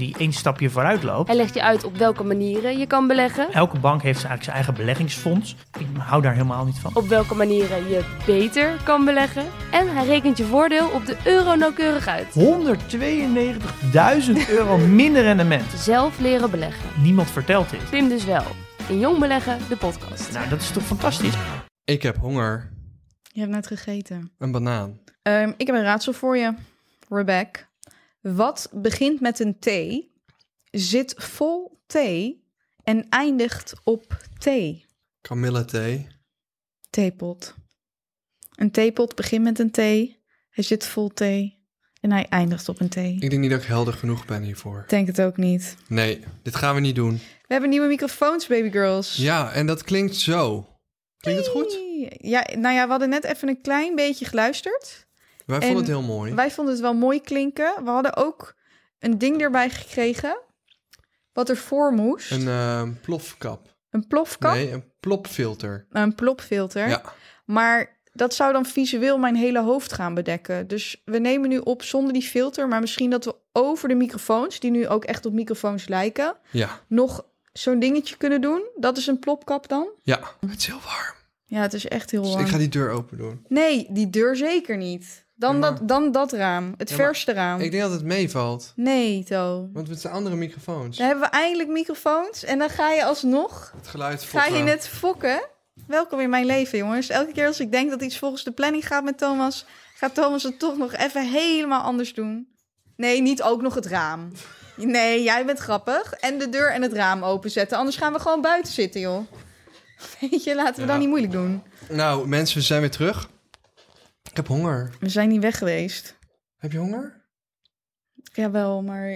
die één stapje vooruit loopt. Hij legt je uit op welke manieren je kan beleggen. Elke bank heeft eigenlijk zijn eigen beleggingsfonds. Ik hou daar helemaal niet van. Op welke manieren je beter kan beleggen. En hij rekent je voordeel op de euro nauwkeurig uit. 192.000 euro minder rendement. Zelf leren beleggen. Niemand vertelt dit. Pim dus wel. In Jong Beleggen, de podcast. Nou, dat is toch fantastisch? Ik heb honger. Je hebt net gegeten. Een banaan. Ehm, ik heb een raadsel voor je, Rebecca. Wat begint met een T, zit vol thee en eindigt op thee? Kamillethee. Theepot. Een theepot begint met een T, hij zit vol thee en hij eindigt op een T. Ik Ik denk niet dat ik helder genoeg ben hiervoor. denk het ook niet. Nee, dit gaan we niet doen. We hebben nieuwe microfoons, baby girls. Ja, en dat klinkt zo. Klinkt het goed? Ja, nou ja, we hadden net even een klein beetje geluisterd. Wij En vonden het heel mooi. Wij vonden het wel mooi klinken. We hadden ook een ding erbij gekregen. Wat er voor moest. Een eh, plofkap. Een plofkap. Nee, een plopfilter. Een plopfilter. Ja. Maar dat zou dan visueel mijn hele hoofd gaan bedekken. Dus we nemen nu op zonder die filter. Maar misschien dat we over de microfoons, die nu ook echt op microfoons lijken, Ja. nog zo'n dingetje kunnen doen. Dat is een plopkap dan. Ja. Het is heel warm. Ja, het is echt heel Dus warm. ik ga die deur open doen. Nee, die deur zeker niet. Dan, Ja, maar- dat, dan dat raam. Het Ja, verste raam. Ik denk dat het meevalt. Nee, To. Want het zijn andere microfoons. Dan hebben we eindelijk microfoons. En dan ga je alsnog... Het geluid Ga je fokken. het fokken? Welkom in mijn leven, jongens. Elke keer als ik denk dat iets volgens de planning gaat met Thomas... gaat Thomas het toch nog even helemaal anders doen. Nee, niet ook nog het raam. Nee, jij bent grappig. En de deur en het raam openzetten. Anders gaan we gewoon buiten zitten, joh. Weet je, laten we Ja. dan niet moeilijk doen. Nou, mensen, we zijn weer terug. Ik heb honger. We zijn niet weg geweest. Heb je honger? Jawel, maar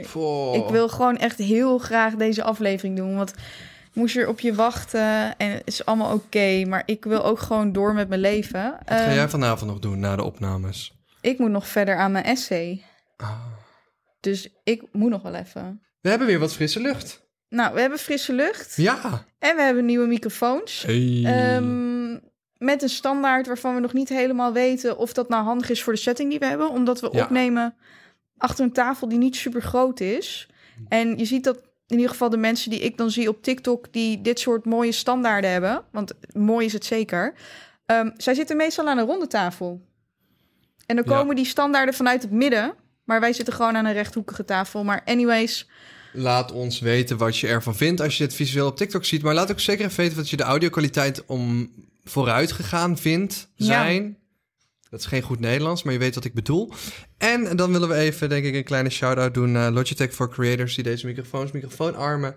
ik wil gewoon echt heel graag deze aflevering doen. Want ik moest er op je wachten en het is allemaal oké. maar ik wil ook gewoon door met mijn leven. Wat ga Ehm, jij vanavond nog doen na de opnames? Ik moet nog verder aan mijn essay. Ah. Dus ik moet nog wel even. We hebben weer wat frisse lucht. Nou, we hebben frisse lucht. Ja. En we hebben nieuwe microfoons. Hey. Ehm, met een standaard waarvan we nog niet helemaal weten of dat nou handig is voor de setting die we hebben. Omdat we Ja. opnemen achter een tafel die niet super groot is. En je ziet dat in ieder geval de mensen die ik dan zie op TikTok... die dit soort mooie standaarden hebben. Want mooi is het zeker. Ehm, zij zitten meestal aan een ronde tafel. En dan Ja. komen die standaarden vanuit het midden. Maar wij zitten gewoon aan een rechthoekige tafel. Maar anyways, Laat ons weten wat je ervan vindt als je dit visueel op TikTok ziet. Maar laat ook zeker even weten wat je de audiokwaliteit om vooruit gegaan vindt Ja. zijn. Dat is geen goed Nederlands, maar je weet wat ik bedoel. En dan willen we even, denk ik, een kleine shout-out doen naar Logitech voor creators die deze microfoons, microfoonarmen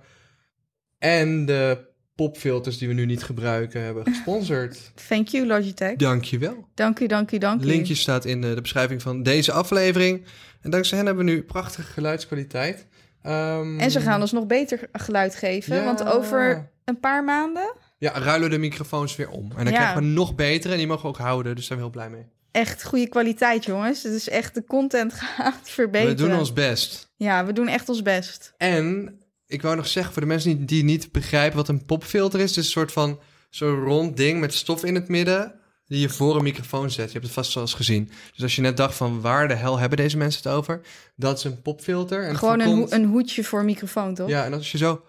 en de popfilters die we nu niet gebruiken hebben gesponsord. thank you Logitech. Dankjewel. Dank u, dank u, dank u. Linkje staat in de, de beschrijving van deze aflevering. En dankzij hen hebben we nu prachtige geluidskwaliteit. Ehm, En ze gaan ons nog beter geluid geven. Ja. Want over een paar maanden... Ja, ruilen de microfoons weer om. En dan Ja. krijgen we nog betere en die mogen we ook houden. Dus daar zijn we heel blij mee. Echt goede kwaliteit, jongens. Het is echt de content gaat verbeteren. We doen ons best. Ja, we doen echt ons best. En ik wou nog zeggen, voor de mensen die, die niet begrijpen wat een popfilter is... het is een soort van zo'n rond ding met stof in het midden... die je voor een microfoon zet. Je hebt het vast wel eens gezien. Dus als je net dacht van waar de hel hebben deze mensen het over... dat is een popfilter. En Gewoon een, ho- een hoedje voor microfoon, toch? Ja, en als je zo...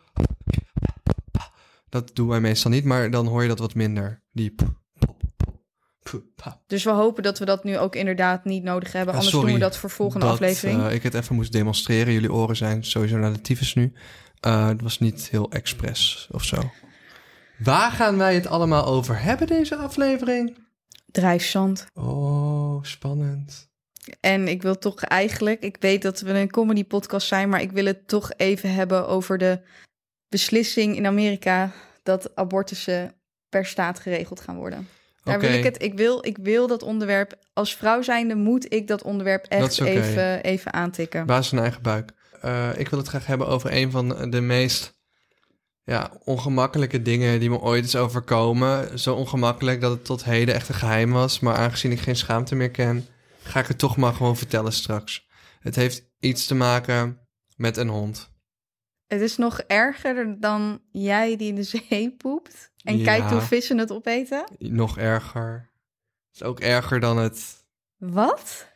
Dat doen wij meestal niet, maar dan hoor je dat wat minder. Die... pop, pop, pop, pop, pop. Dus we hopen dat we dat nu ook inderdaad niet nodig hebben. Ja, Anders doen we dat voor volgende dat, aflevering. eh, ik het even moest demonstreren. Jullie oren zijn sowieso naar de tyfus nu. Eh, het was niet heel expres of zo. Waar gaan wij het allemaal over hebben deze aflevering? Drijfzand. Oh, spannend. En ik wil toch eigenlijk... Ik weet dat we een comedy podcast zijn... maar ik wil het toch even hebben over de beslissing in Amerika... dat abortussen per staat geregeld gaan worden. Daar wil ik het. Ik wil, ik wil dat onderwerp. Als vrouw zijnde moet ik dat onderwerp echt even, even aantikken. Baas van eigen buik. Eh, ik wil het graag hebben over een van de meest ja, ongemakkelijke dingen die me ooit is overkomen. Zo ongemakkelijk dat het tot heden echt een geheim was. Maar aangezien ik geen schaamte meer ken, ga ik het toch maar gewoon vertellen straks. Het heeft iets te maken met een hond. Het is nog erger dan jij die in de zee poept. En Ja. kijkt hoe vissen het opeten. Nog erger. Het is ook erger dan het Wat?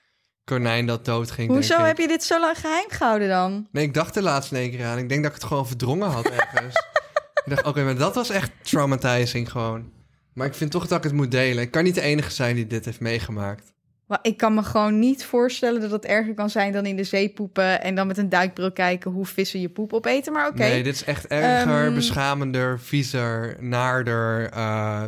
konijn dat doodging. Hoezo denk ik. heb je dit zo lang geheim gehouden dan? Nee, ik dacht er laatst in één keer aan. Ik denk dat ik het gewoon verdrongen had ergens. ik dacht, oké, maar dat was echt traumatizing gewoon. Maar ik vind toch dat ik het moet delen. Ik kan niet de enige zijn die dit heeft meegemaakt. Maar ik kan me gewoon niet voorstellen dat het erger kan zijn dan in de zee poepen en dan met een duikbril kijken hoe vissen je poep opeten. Maar oké, Nee, dit is echt erger, Ehm, beschamender, viezer, naarder, eh,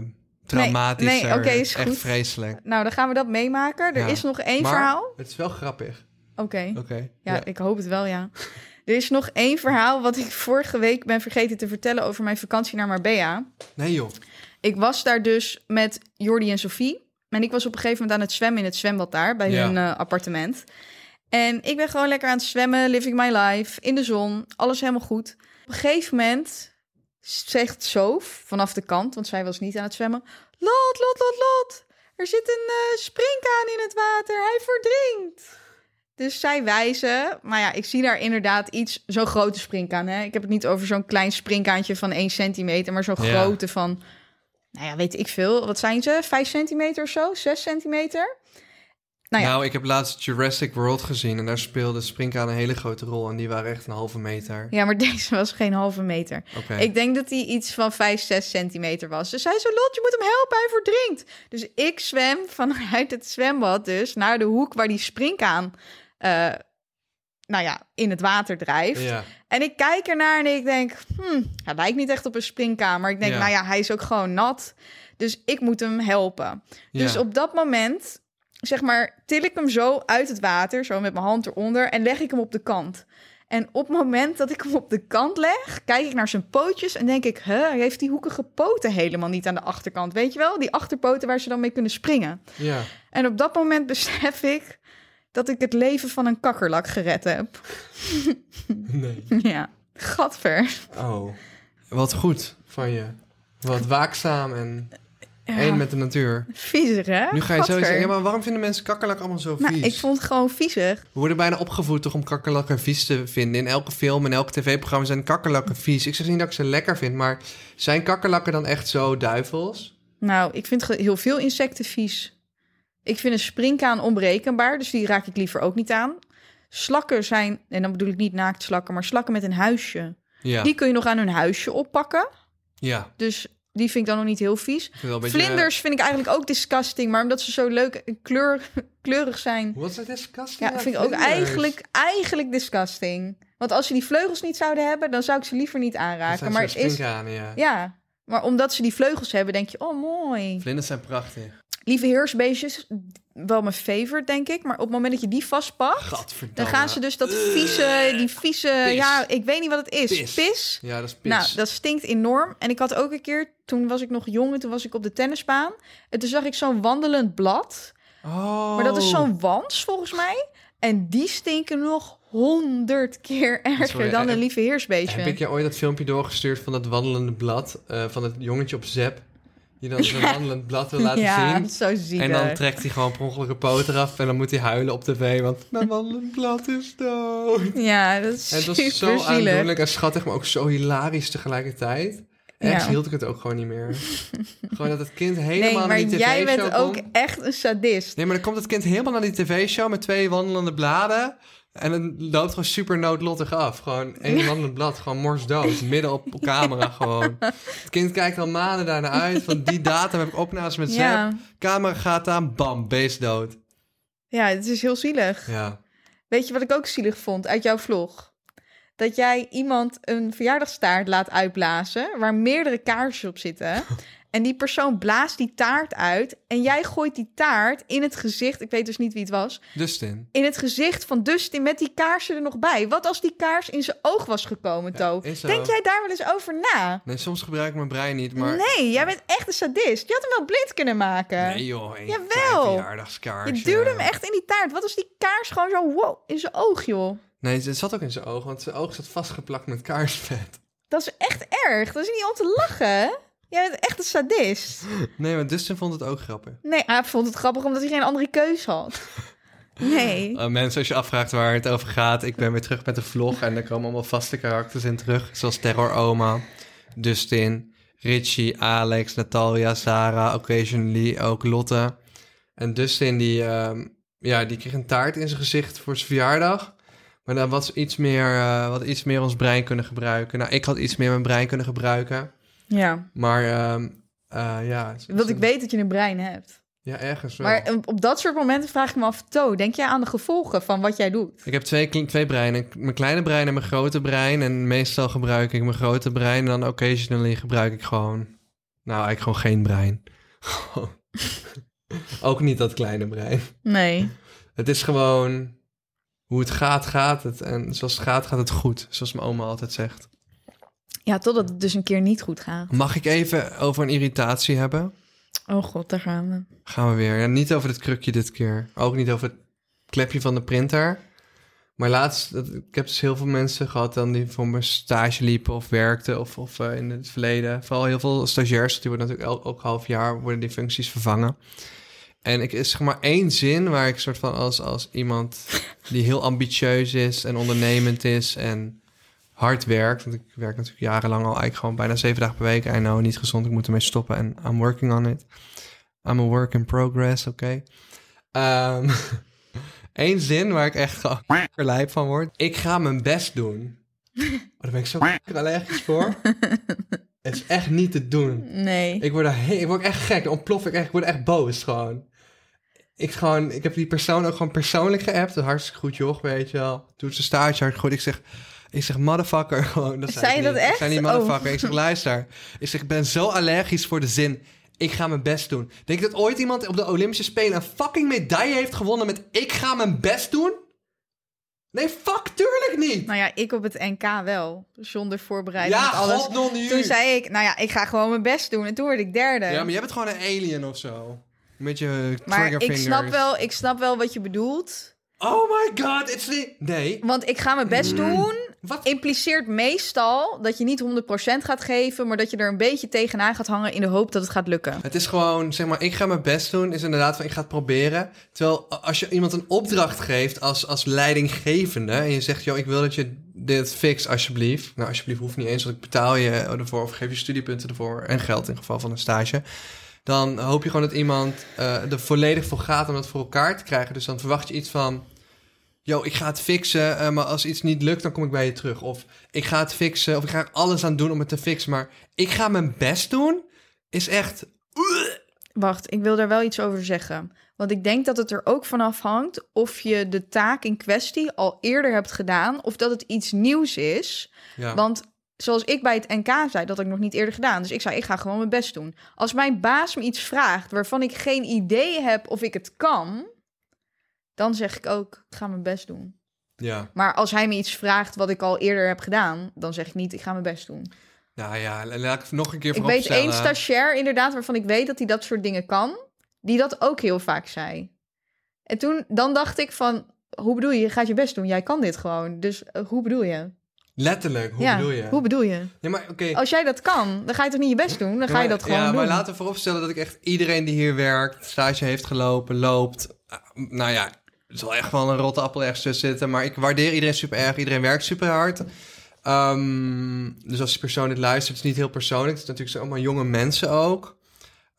traumatischer. nee, oké, is Echt vreselijk. nou dan gaan we dat meemaken. Er Ja. is nog één Maar verhaal. het is wel grappig. Oké, Oké. ja, ik hoop het wel, ja. Er is nog één verhaal wat ik vorige week ben vergeten te vertellen over mijn vakantie naar Marbella. Nee joh. Ik was daar dus met Jordi en Sophie. En ik was op een gegeven moment aan het zwemmen in het zwembad daar, bij Ja. hun eh, appartement. En ik ben gewoon lekker aan het zwemmen, living my life, in de zon, alles helemaal goed. Op een gegeven moment zegt Sof vanaf de kant, want zij was niet aan het zwemmen... Lot, Lot, Lot, Lot, er zit een eh springkaan in het water, hij verdrinkt. Dus zij wijzen, maar ja, ik zie daar inderdaad iets, zo'n grote springkaan. Hè? Ik heb het niet over zo'n klein springkaantje van 1 centimeter, maar zo'n Ja. grote van, nou ja, weet ik veel. Wat zijn ze? 5 centimeter of zo? 6 centimeter? Nou Nou, ja. ik heb laatst Jurassic World gezien en daar speelde springkaan een hele grote rol. En die waren echt een halve meter. Ja, maar deze was geen halve meter. Ik denk dat hij iets van 5, 6 centimeter was. Dus hij zei, Lot, je moet hem helpen, hij verdrinkt. Dus ik zwem vanuit het zwembad dus naar de hoek waar die springkaan... eh, nou ja, in het water drijft. Ja. En ik kijk ernaar en ik denk, hmm, hij lijkt niet echt op een springkaan. Maar ik denk, Ja. nou ja, hij is ook gewoon nat. Dus ik moet hem helpen. Dus op dat moment, zeg maar, til ik hem zo uit het water, zo met mijn hand eronder, en leg ik hem op de kant. En op het moment dat ik hem op de kant leg, kijk ik naar zijn pootjes en denk ik, huh, hij heeft die hoekige poten helemaal niet aan de achterkant. Weet je wel, die achterpoten waar ze dan mee kunnen springen. ja. En op dat moment besef ik dat ik het leven van een kakkerlak gered heb. Nee. ja, gadver. Oh. Wat goed van je. Wat waakzaam en Ja. één met de natuur. Viezig, hè? Nu ga je zo zeggen, ja, maar waarom vinden mensen kakkerlak allemaal zo vies? Nou, ik vond het gewoon viezig. We worden bijna opgevoed toch om kakkerlakken vies te vinden. In elke film en elk tv-programma zijn kakkerlakken vies. Ik zeg niet dat ik ze lekker vind, maar zijn kakkerlakken dan echt zo duivels? Nou, ik vind heel veel insecten vies. Ik vind een springkaan onberekenbaar, dus die raak ik liever ook niet aan. Slakken zijn, en dan bedoel ik niet naaktslakken, maar slakken met een huisje. Ja, Die kun je nog aan hun huisje oppakken. ja. Dus die vind ik dan nog niet heel vies. Vind beetje, Vlinders vind ik eigenlijk ook disgusting, maar omdat ze zo leuk en kleur, kleurig zijn. Wat is disgusting? Ja, vind ik ook eigenlijk, eigenlijk disgusting. Want als ze die vleugels niet zouden hebben, dan zou ik ze liever niet aanraken. Maar is, ja. ja, maar omdat ze die vleugels hebben, denk je, oh mooi. Vlinders zijn prachtig. Lieve heersbeestjes, wel mijn favorite, denk ik. Maar op het moment dat je die vastpakt, dan gaan ze dus dat vieze, die vieze, Pis. ja, ik weet niet wat het is. Pis. Pis. Ja, dat is pis. Nou, dat stinkt enorm. En ik had ook een keer, toen was ik nog jong en toen was ik op de tennisbaan. En toen zag ik zo'n wandelend blad. Oh. Maar dat is zo'n wans, volgens mij. En die stinken nog honderd keer erger Sorry, dan eh, een lieve heersbeestje. Heb ik je ooit dat filmpje doorgestuurd van dat wandelende blad? eh, van het jongetje op Zep? Die dan zo'n wandelend blad wil laten ja, zien. zo. En dan trekt hij gewoon per ongeluk een poot eraf. En dan moet hij huilen op tv. Want mijn wandelend blad is dood. Ja, dat is En het was super zo zielig. aandoenlijk en schattig. Maar ook zo hilarisch tegelijkertijd. Echt Ja. hield ik het ook gewoon niet meer. gewoon dat het kind helemaal Nee, maar naar die tv-show jij bent ook echt een sadist. Nee, maar dan komt het kind helemaal naar die tv-show met twee wandelende bladen. En dan loopt gewoon super noodlottig af. Gewoon één wandelend blad, gewoon morsdood. Midden op camera gewoon. Het kind kijkt al maanden daarna uit. Van die datum heb ik opnames met Zep. Ja. Camera gaat aan, bam, beest dood. ja, het is heel zielig. Ja. Weet je wat ik ook zielig vond uit jouw vlog? Dat jij iemand een verjaardagstaart laat uitblazen waar meerdere kaarsjes op zitten. En die persoon blaast die taart uit en jij gooit die taart in het gezicht, ik weet dus niet wie het was, Dustin. in het gezicht van Dustin met die kaarsen er nog bij. Wat als die kaars in zijn oog was gekomen, To? is zo. Denk jij daar wel eens over na? Nee, soms gebruik ik mijn brein niet, maar... Nee, jij bent echt een sadist. Je had hem wel blind kunnen maken. Nee joh, een Jawel. Je duwde hem echt in die taart. Wat als die kaars gewoon zo wow, in zijn oog, joh? Nee, het zat ook in zijn oog, want zijn oog zat vastgeplakt met kaarsvet. Dat is echt erg. Dat is niet om te lachen. Jij bent echt een sadist. Nee, maar Dustin vond het ook grappig. Nee, hij vond het grappig omdat hij geen andere keus had. Nee. Uh, mensen, als je afvraagt waar het over gaat, ik ben weer terug met de vlog en er komen allemaal vaste karakters in terug, zoals Terror Oma, Dustin, Richie, Alex, Natalia, Sarah, occasionally ook Lotte. En Dustin, die, uh, ja, die kreeg een taart in zijn gezicht voor zijn verjaardag. Maar dan was iets meer, uh, wat iets meer ons brein kunnen gebruiken. Nou, ik had iets meer mijn brein kunnen gebruiken. Ja. Maar uh, ja. Want ik weet dat je een brein hebt. Ja, ergens wel. Maar op dat soort momenten vraag ik me af, To, denk jij aan de gevolgen van wat jij doet? Ik heb twee, twee breinen. Mijn kleine brein en mijn grote brein. En meestal gebruik ik mijn grote brein. En dan occasionally gebruik ik gewoon... Nou, eigenlijk gewoon geen brein. Ook niet dat kleine brein. Nee. Het is gewoon... Hoe het gaat, gaat het. En zoals het gaat, gaat het goed. Zoals mijn oma altijd zegt. Ja, totdat het dus een keer niet goed gaat. Mag ik even over een irritatie hebben? Oh god, daar gaan we. Gaan we weer. Ja, niet over het krukje dit keer. Ook niet over het klepje van de printer. Maar laatst, ik heb dus heel veel mensen gehad dan die voor mijn stage liepen of werkten of, of uh, in het verleden. Vooral heel veel stagiairs, die worden natuurlijk elk, elk half jaar worden die functies vervangen. En ik is zeg maar één zin waar ik soort van als, als iemand die heel ambitieus is en ondernemend is en hard werkt. Want ik werk natuurlijk jarenlang al eigenlijk gewoon bijna zeven dagen per week. I know, niet gezond, ik moet ermee stoppen en I'm working on it. I'm a work in progress, oké. Okay. Um, Eén zin waar ik echt lijp van word. Ik ga mijn best doen. Oh, daar ben ik zo allergisch voor. Het is echt niet te doen. Nee. Ik word, er ik word echt gek. Dan ontplof ik echt. Ik word echt boos gewoon. Ik, gewoon, ik heb die persoon ook gewoon persoonlijk geappt. Hartstikke goed joh, weet je wel. Doet zijn stage hard goed. Ik zeg, ik zeg motherfucker. Gewoon, dat zei je dat echt? Ik zei niet motherfucker. Oh. Ik zeg luister. Ik zeg, ik ben zo allergisch voor de zin. Ik ga mijn best doen. Denk je dat ooit iemand op de Olympische Spelen een fucking medaille heeft gewonnen met ik ga mijn best doen? Nee, fuck, tuurlijk niet. Nou ja, ik op het NK wel. Zonder voorbereiding. Ja, alles. god. Toen zei ik, nou ja, ik ga gewoon mijn best doen. En toen word ik derde. Ja, maar jij bent gewoon een alien of zo. Met je maar ik snap, wel, ik snap wel wat je bedoelt. Oh my god, it's the... Nee. Want ik ga mijn best doen... Wat? impliceert meestal dat je niet 100% gaat geven, maar dat je er een beetje tegenaan gaat hangen in de hoop dat het gaat lukken. Het is gewoon, zeg maar, ik ga mijn best doen, is inderdaad van ik ga het proberen. Terwijl als je iemand een opdracht geeft als, als leidinggevende en je zegt, joh, ik wil dat je dit fix alsjeblieft. Nou, alsjeblieft hoeft niet eens, want ik betaal je ervoor of geef je studiepunten ervoor en geld in geval van een stage. Dan hoop je gewoon dat iemand uh, er volledig voor gaat om dat voor elkaar te krijgen. Dus dan verwacht je iets van yo, ik ga het fixen, uh, maar als iets niet lukt, dan kom ik bij je terug. Of ik ga het fixen, of ik ga er alles aan doen om het te fixen. Maar ik ga mijn best doen, is echt... Wacht, ik wil daar wel iets over zeggen. Want ik denk dat het er ook van afhangt of je de taak in kwestie al eerder hebt gedaan... of dat het iets nieuws is. Ja. Want zoals ik bij het NK zei, dat had ik nog niet eerder gedaan. Dus ik zei, ik ga gewoon mijn best doen. Als mijn baas me iets vraagt waarvan ik geen idee heb of ik het kan dan zeg ik ook, ik ga mijn best doen. Ja. Maar als hij me iets vraagt wat ik al eerder heb gedaan, dan zeg ik niet, ik ga mijn best doen. Nou ja, laat ik nog een keer Ik weet één stagiair inderdaad, waarvan ik weet dat hij dat soort dingen kan, die dat ook heel vaak zei. En toen, dan dacht ik van, hoe bedoel je, je gaat je best doen, jij kan dit gewoon. Dus uh, hoe bedoel je? Letterlijk, hoe ja, bedoel je? hoe bedoel je? Maar oké. Als jij dat kan, dan ga je toch niet je best doen? Dan ga je dat gewoon ja, doen. maar laten we vooropstellen dat ik echt iedereen die hier werkt, stage heeft gelopen, loopt. Nou ja, er zal echt wel een rotte appel ergens tussen zitten. Maar ik waardeer iedereen super erg. Iedereen werkt super hard. Um, dus als die persoon dit luistert, het is niet heel persoonlijk. Het is natuurlijk allemaal jonge mensen ook.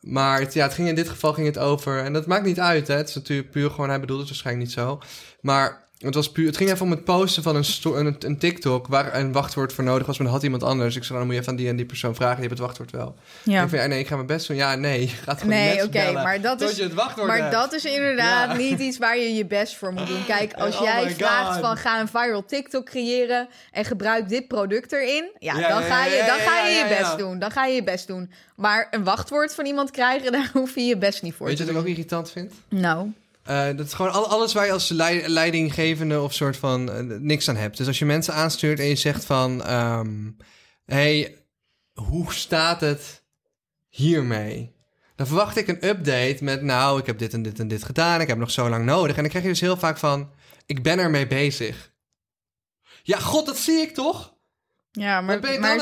Maar het, ja, het ging in dit geval ging het over. En dat maakt niet uit. Hè? Het is natuurlijk puur gewoon, hij bedoelt het waarschijnlijk niet zo. Maar het, was puur, het ging even om het posten van een, een, een, TikTok waar een wachtwoord voor nodig was, maar dan had iemand anders. Ik zei, dan moet je even aan die en die persoon vragen, die heeft het wachtwoord wel. Ja. Ik vind, ja, nee, ik ga mijn best doen. Ja, nee, je gaat gewoon Nee, oké, okay, maar dat is je het wachtwoord Maar hebt. dat is inderdaad Ja. niet iets waar je je best voor moet doen. Kijk, als Oh jij vraagt God. van ga een viral TikTok creëren en gebruik dit product erin, ja, Ja, dan ga je, dan ga je je best doen. Dan ga je je best doen. Maar een wachtwoord van iemand krijgen, daar hoef je je best niet voor Weet je te wat ik doen. ook irritant vind? Nou, Eh, dat is gewoon al- alles waar je als lei- leidinggevende of soort van eh, niks aan hebt. Dus als je mensen aanstuurt en je zegt van... ehm, hey, hoe staat het hiermee? Dan verwacht ik een update met... Nou, ik heb dit en dit en dit gedaan. Ik heb nog zo lang nodig. En dan krijg je dus heel vaak van... Ik ben ermee bezig. Ja, god, dat zie ik toch? ja, maar, maar.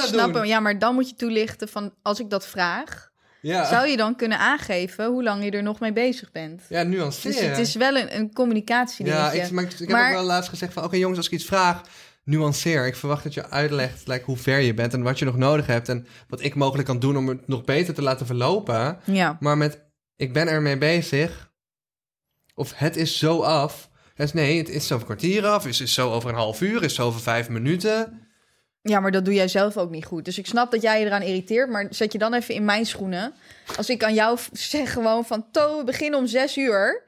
Ja, maar dan moet je toelichten van als ik dat vraag, Ja, Zou je dan kunnen aangeven hoe lang je er nog mee bezig bent? ja nuanceer. Dus het is wel een, een communicatiedingetje. Ja, ik, maar ik, ik heb ook wel laatst gezegd van... Oké jongens, als ik iets vraag, nuanceer. Ik verwacht dat je uitlegt like, hoe ver je bent en wat je nog nodig hebt. En wat ik mogelijk kan doen om het nog beter te laten verlopen. ja. Maar met, ik ben ermee bezig. Of het is zo af. Dus nee, het is zo over kwartier af. Het is zo over een half uur. Het is zo over vijf minuten. Ja, maar dat doe jij zelf ook niet goed. Dus ik snap dat jij je eraan irriteert, maar zet je dan even in mijn schoenen. Als ik aan jou zeg gewoon van... To, we beginnen om zes uur...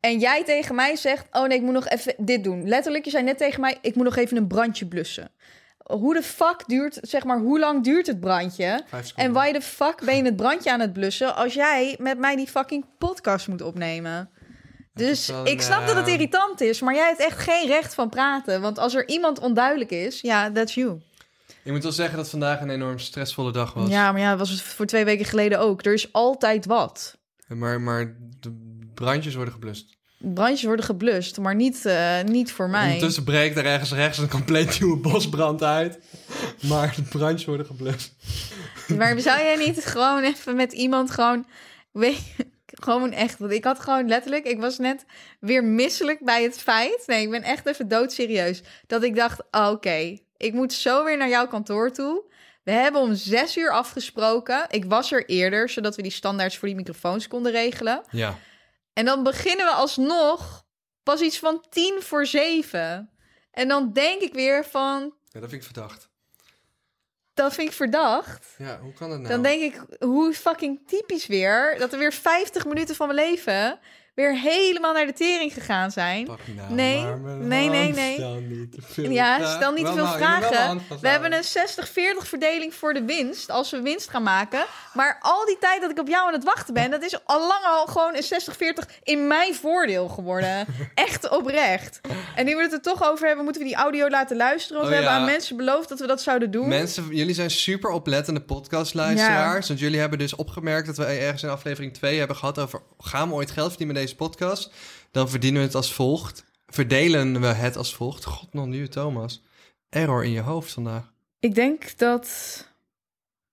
En jij tegen mij zegt, oh nee, ik moet nog even dit doen. Letterlijk, je zei net tegen mij, ik moet nog even een brandje blussen. Hoe de fuck duurt, zeg maar, hoe lang duurt het brandje? En why de fuck ben je het brandje aan het blussen als jij met mij die fucking podcast moet opnemen? Dus ik snap dat het eh, irritant is, maar jij hebt echt geen recht van praten. Want als er iemand onduidelijk is, ja, that's you. Ik moet wel zeggen dat vandaag een enorm stressvolle dag was. Ja, maar ja, dat was het voor twee weken geleden ook. Er is altijd wat. Maar, maar de brandjes worden geblust. Brandjes worden geblust, maar niet, eh, niet voor mij. Ondertussen breekt er ergens rechts een compleet nieuwe bosbrand uit. Maar de brandjes worden geblust. Maar zou jij niet gewoon even met iemand gewoon... Weet, gewoon echt, want ik had gewoon letterlijk... Ik was net weer misselijk bij het feit... Nee, ik ben echt even doodserieus. Dat ik dacht, oh, oké, ik moet zo weer naar jouw kantoor toe. We hebben om zes uur afgesproken. Ik was er eerder, zodat we die standaards voor die microfoons konden regelen. Ja. En dan beginnen we alsnog pas iets van tien voor zeven. En dan denk ik weer van, ja, dat vind ik verdacht. dat vind ik verdacht. Ja, hoe kan dat nou? Dan denk ik, hoe fucking typisch weer... dat er weer 50 minuten van mijn leven... weer helemaal naar de tering gegaan zijn. Pak nou Nee, nee, nee, nee. Stel niet te veel Ja, vragen. stel niet te veel nou, wel vragen. We hebben een 60-40 verdeling voor de winst... als we winst gaan maken. Maar al die tijd dat ik op jou aan het wachten ben... dat is al lang al gewoon een 60-40 in mijn voordeel geworden. Echt oprecht. En nu we het er toch over hebben... moeten we die audio laten luisteren. Want Oh, we hebben aan mensen beloofd dat we dat zouden doen. Mensen, jullie zijn super oplettende podcastluisteraars. Want jullie hebben dus opgemerkt dat we ergens in aflevering 2 hebben gehad over... gaan we ooit geld verdienen met deze podcast? Dan verdienen we het als volgt. Verdelen we het als volgt. God, nog nieuwe Thomas. Error in je hoofd vandaag. Ik denk dat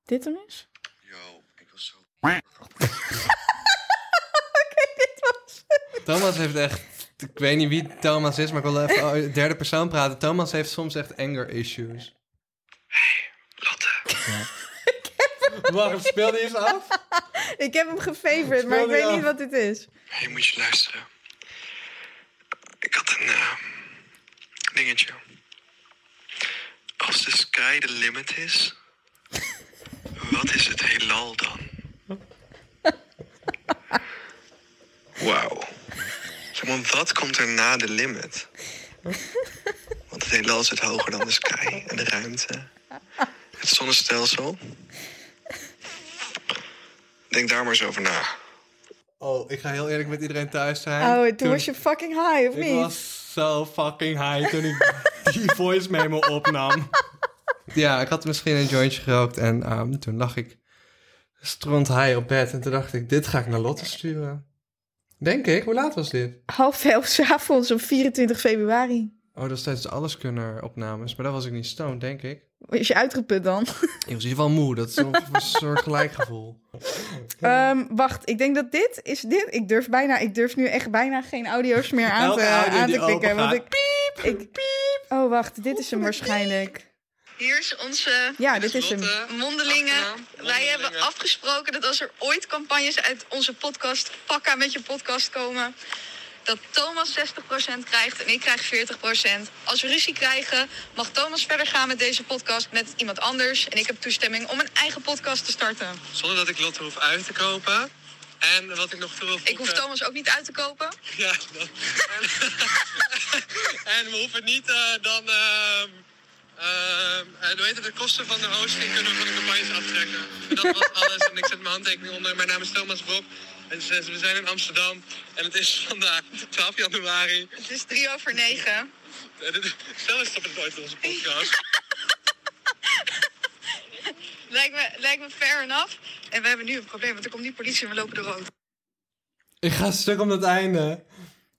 dit hem is. Yo, ik was zo... Thomas heeft echt... Ik weet niet wie Thomas is, maar ik wil even oh, derde persoon praten. Thomas heeft soms echt anger issues. Lotte, Wacht, speel die eens af? Ik heb hem gefavored, maar ik weet af. niet wat dit is. je moet je luisteren. Ik had een eh, dingetje. Als de sky de limit is, wat is het heelal dan? Wauw. Zeg maar, wat komt er na de limit? Want het heelal zit hoger dan de sky en de ruimte. Het zonnestelsel. Denk daar maar eens over na. Oh, ik ga heel eerlijk met iedereen thuis zijn. Oh, toen was je fucking high, of Ik niet? was zo fucking high toen ik die voice memo opnam. Ja, ik had misschien een jointje gerookt en ehm, toen lag ik stront high op bed. En toen dacht ik, dit ga ik naar Lotte sturen. Denk ik, hoe laat was dit? Half elf 's avonds op 24 februari. Oh, dat is tijdens de Alleskunner opnames. Maar daar was ik niet stoned, denk ik. Is je uitgeput dan? Ik was in ieder geval moe. Dat is een soort gelijkgevoel. Ehm, wacht, ik denk dat dit is dit. Ik durf bijna, ik durf nu echt bijna geen audio's meer aan te, audio aan te klikken. Want ik, ik, Oh, wacht, dit is hem waarschijnlijk. Hier is onze Ja, dit is hem. mondelingen. Wij hebben afgesproken dat als er ooit campagnes uit onze podcast, pakka met je podcast komen, dat Thomas 60% krijgt en ik krijg 40%. Als we ruzie krijgen, mag Thomas verder gaan met deze podcast met iemand anders. En ik heb toestemming om een eigen podcast te starten. Zonder dat ik Lotte hoef uit te kopen. En wat ik nog veel Ik hoef Thomas ook niet uit te kopen. Ja, dat. En, en we hoeven niet eh, dan. hoe heet het, de kosten van de hosting kunnen we van de campagnes aftrekken. En dat was alles. En ik zet mijn handtekening onder. Mijn naam is Thomas Brok. En ze- we zijn in Amsterdam. En het is vandaag 12 januari. Het is drie over negen. En dit- Stel eens dat het ooit in onze podcast. Lijkt me, lijkt me fair enough. En we hebben nu een probleem, want er komt nu politie en we lopen er rood. Ik ga stuk om het einde.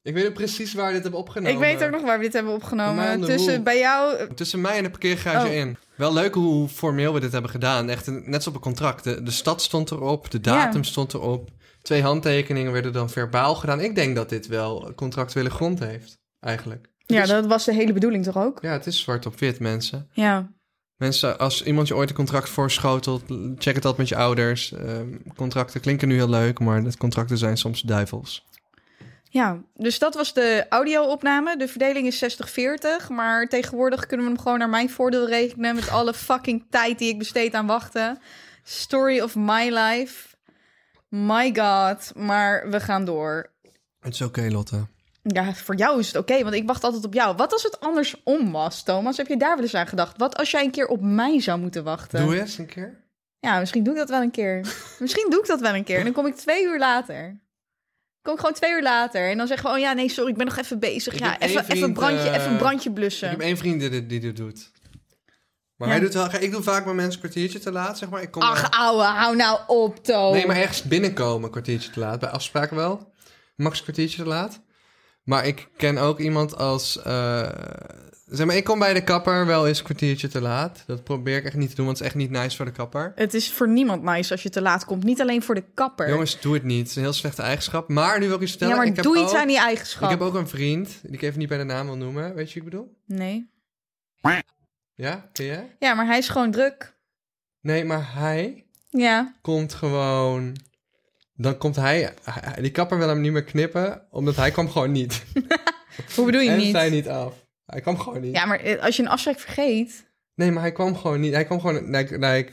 Ik weet ook precies waar we dit hebben opgenomen. Ik weet ook nog waar we dit hebben opgenomen. om de Tussen bij jou... Tussen mij en de parkeergarage Oh. in. Wel leuk hoe formeel we dit hebben gedaan. Echt net zoals op een contract. De, de stad stond erop, de datum Ja. stond erop. Twee handtekeningen werden dan verbaal gedaan. Ik denk dat dit wel contractuele grond heeft, eigenlijk. Ja, Dus- dat was de hele bedoeling toch ook? Ja, het is zwart op wit, mensen. Ja. Mensen, als iemand je ooit een contract voorschotelt, check het altijd met je ouders. Ehm, contracten klinken nu heel leuk, maar de contracten zijn soms duivels. Ja, dus dat was de audio-opname. De verdeling is 60-40. Maar tegenwoordig kunnen we hem gewoon naar mijn voordeel rekenen... met alle fucking tijd die ik besteed aan wachten. Story of my life. My god. Maar we gaan door. Het is oké, Lotte. Ja, voor jou is het oké, want ik wacht altijd op jou. Wat als het andersom was, Thomas? Heb je daar wel eens aan gedacht? Wat als jij een keer op mij zou moeten wachten? Doe eens een keer. Ja, misschien doe ik dat wel een keer. misschien doe ik dat wel een keer. En dan kom ik twee uur later. Kom ik gewoon twee uur later. En dan zeggen we, oh ja, nee, sorry, ik ben nog even bezig. Ik ja, even, even, vriend, brandje, eh, even een brandje Ik blussen. heb één vriend die dit, die dit doet. Maar Ja. hij doet wel, ik doe vaak mijn mensen een kwartiertje te laat, zeg maar. Ik kom Ach, ouwe, hou nou op, Toon. Nee, maar ergens binnenkomen een kwartiertje te laat. Bij afspraken wel. Max een kwartiertje te laat. Maar ik ken ook iemand als... eh, zeg maar, ik kom bij de kapper wel eens een kwartiertje te laat. Dat probeer ik echt niet te doen, want het is echt niet nice voor de kapper. Het is voor niemand nice als je te laat komt. Niet alleen voor de kapper. Jongens, doe het niet. Het is een heel slechte eigenschap. Maar nu wil ik je vertellen... ja, maar ik heb doe iets ook, aan die Ik eigenschap. heb ook een vriend, die ik even niet bij de naam wil noemen. Weet je wat ik bedoel? Nee. Ja, ken jij? Ja, maar hij is gewoon druk. Nee, maar hij Ja. komt gewoon... Dan komt hij... hij- Die kapper wil hem niet meer knippen, omdat hij kwam gewoon niet. Hoe bedoel je en niet? zij niet af. Hij kwam gewoon niet. Ja, maar eh, als je een afspraak vergeet... Nee, maar hij kwam gewoon niet. Hij kwam gewoon like, like,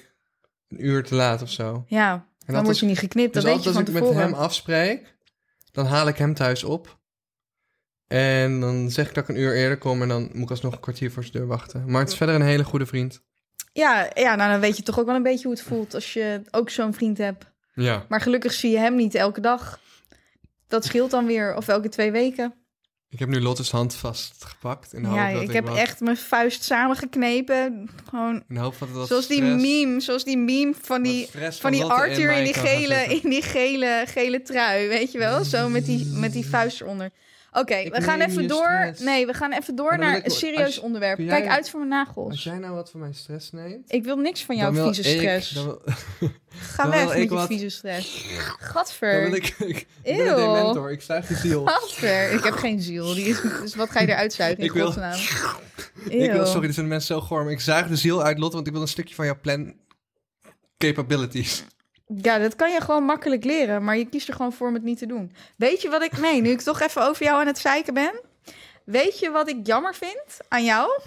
een uur te laat of zo. Ja, En dan dat word is- je niet geknipt. Dus dat weet altijd je als van ik met tevoren. hem afspreek, dan haal ik hem thuis op. En dan zeg ik dat ik een uur eerder kom en dan moet ik alsnog een kwartier voor zijn deur wachten. Maar het is verder een hele goede vriend. Ja, ja, nou dan weet je toch ook wel een beetje hoe het voelt als je ook zo'n vriend hebt. Ja. Maar gelukkig zie je hem niet elke dag. Dat scheelt dan weer, of elke twee weken. Ik heb nu Lotte's hand vastgepakt. In de ja, hoop dat ik ik heb wat- echt mijn vuist samengeknepen. Gewoon In de hoop dat het wat zoals die stress- meme, zoals die meme van die, van die Lotte Arthur in die, gele, in die gele, gele trui, weet je wel? Zo met die, met die vuist eronder. Oké, we gaan even door. stress. Nee, we gaan even door naar een serieus als onderwerp. jij- Kijk uit voor mijn nagels. Als jij nou wat van mijn stress neemt... Ik wil niks van jouw vieze ik- stress. dan wil, Ga weg met je wat- vieze stress. Gadver. wil ik... Ik, ik ben een Eeuw. dementor. Ik zuig je ziel. Gadver. Ik heb geen ziel. Die is, dus wat ga je eruit zuigen in Ik wil-? Ik wil, Eeuw. sorry, dit zijn mensen zo goor, maar ik zuig de ziel uit, Lotte, want ik wil een stukje van jouw plan capabilities. Ja, dat kan je gewoon makkelijk leren, maar je kiest er gewoon voor om het niet te doen. Weet je wat ik... Nee, nu ik toch even over jou aan het zeiken ben. Weet je wat ik jammer vind aan jou?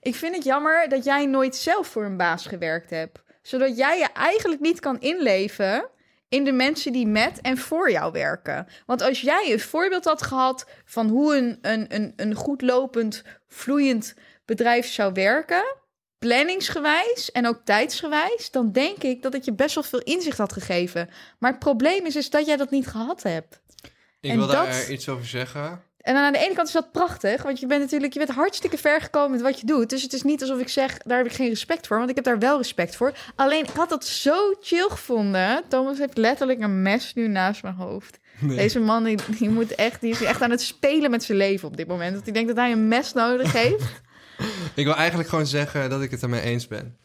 Ik vind het jammer dat jij nooit zelf voor een baas gewerkt hebt. Zodat jij je eigenlijk niet kan inleven in de mensen die met en voor jou werken. Want als jij een voorbeeld had gehad van hoe een, een, een, een goed lopend, vloeiend bedrijf zou werken, planningsgewijs en ook tijdsgewijs, dan denk ik dat het je best wel veel inzicht had gegeven. Maar het probleem is, is dat jij dat niet gehad hebt. Ik En wil daar iets over zeggen. En aan de ene kant is dat prachtig, want je bent natuurlijk je bent hartstikke ver gekomen met wat je doet. Dus het is niet alsof ik zeg, daar heb ik geen respect voor, want ik heb daar wel respect voor. Alleen, ik had dat zo chill gevonden. Thomas heeft letterlijk een mes nu naast mijn hoofd. Deze man, die, die, moet echt, die is echt aan het spelen met zijn leven op dit moment. Dat hij denkt dat hij een mes nodig heeft. Ik wil eigenlijk gewoon zeggen dat ik het ermee eens ben.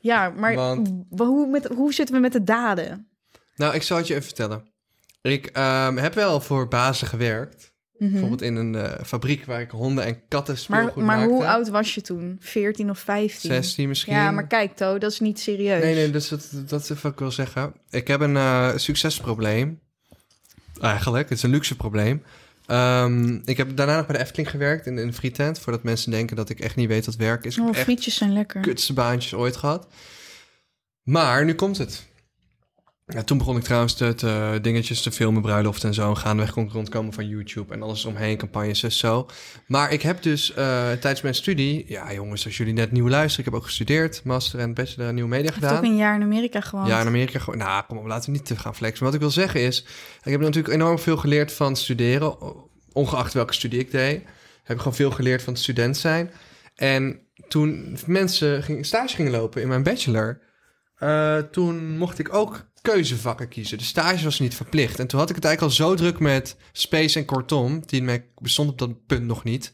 Ja, maar Want- hoe, met, hoe zitten we met de daden? Nou, ik zal het je even vertellen. Ik ehm, heb wel voor bazen gewerkt. Mhm. Bijvoorbeeld in een eh, fabriek waar ik honden en katten Maar, speelgoed maar maakte. hoe oud was je toen? 14 of 15? 16 misschien. Ja, maar kijk, To, dat is niet serieus. Nee, nee, dus dat, dat is wat ik wil zeggen. Ik heb een eh, succesprobleem. Eigenlijk, het is een luxe probleem. Ehm, ik heb daarna nog bij de Efteling gewerkt in, in een frietent. Voordat mensen denken dat ik echt niet weet wat werk is. Oh, frietjes zijn lekker. kutste baantjes ooit gehad. Maar nu komt het. Ja, toen begon ik trouwens te, te dingetjes te filmen, bruiloft en zo. En gaandeweg kon ik rondkomen van YouTube en alles omheen, campagnes en zo. Maar ik heb dus eh, tijdens mijn studie... Ja, jongens, als jullie net nieuw luisteren. Ik heb ook gestudeerd, master en bachelor en nieuwe media gedaan. ook een jaar in Amerika gewoond. Ja, in Amerika gewoon. Nou, kom op, laten we niet te gaan flexen. Maar wat ik wil zeggen is, ik heb natuurlijk enorm veel geleerd van studeren, ongeacht welke studie ik deed. Heb ik gewoon veel geleerd van student zijn. En toen mensen ging, stage gingen lopen in mijn bachelor, eh, toen mocht ik ook keuzevakken kiezen. De stage was niet verplicht. En toen had ik het eigenlijk al zo druk met Space en Kortom, die mij bestond op dat punt nog niet,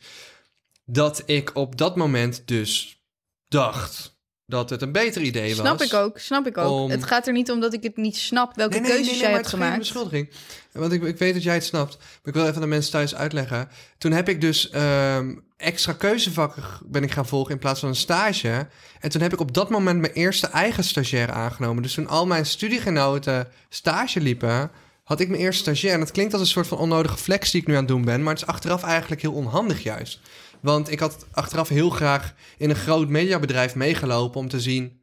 dat ik op dat moment dus dacht dat het een beter idee was. Snap ik ook, snap ik ook. Om- Het gaat er niet om dat ik het niet snap welke Nee, nee, keuzes nee, nee, jij hebt gemaakt. beschuldiging. Want ik, ik weet dat jij het snapt. Maar ik wil even aan de mensen thuis uitleggen. Toen heb ik dus ehm, extra keuzevakken ben ik gaan volgen in plaats van een stage. En toen heb ik op dat moment mijn eerste eigen stagiair aangenomen. Dus toen al mijn studiegenoten stage liepen, had ik mijn eerste stagiair. En dat klinkt als een soort van onnodige flex die ik nu aan het doen ben. Maar het is achteraf eigenlijk heel onhandig juist. Want ik had achteraf heel graag in een groot mediabedrijf meegelopen om te zien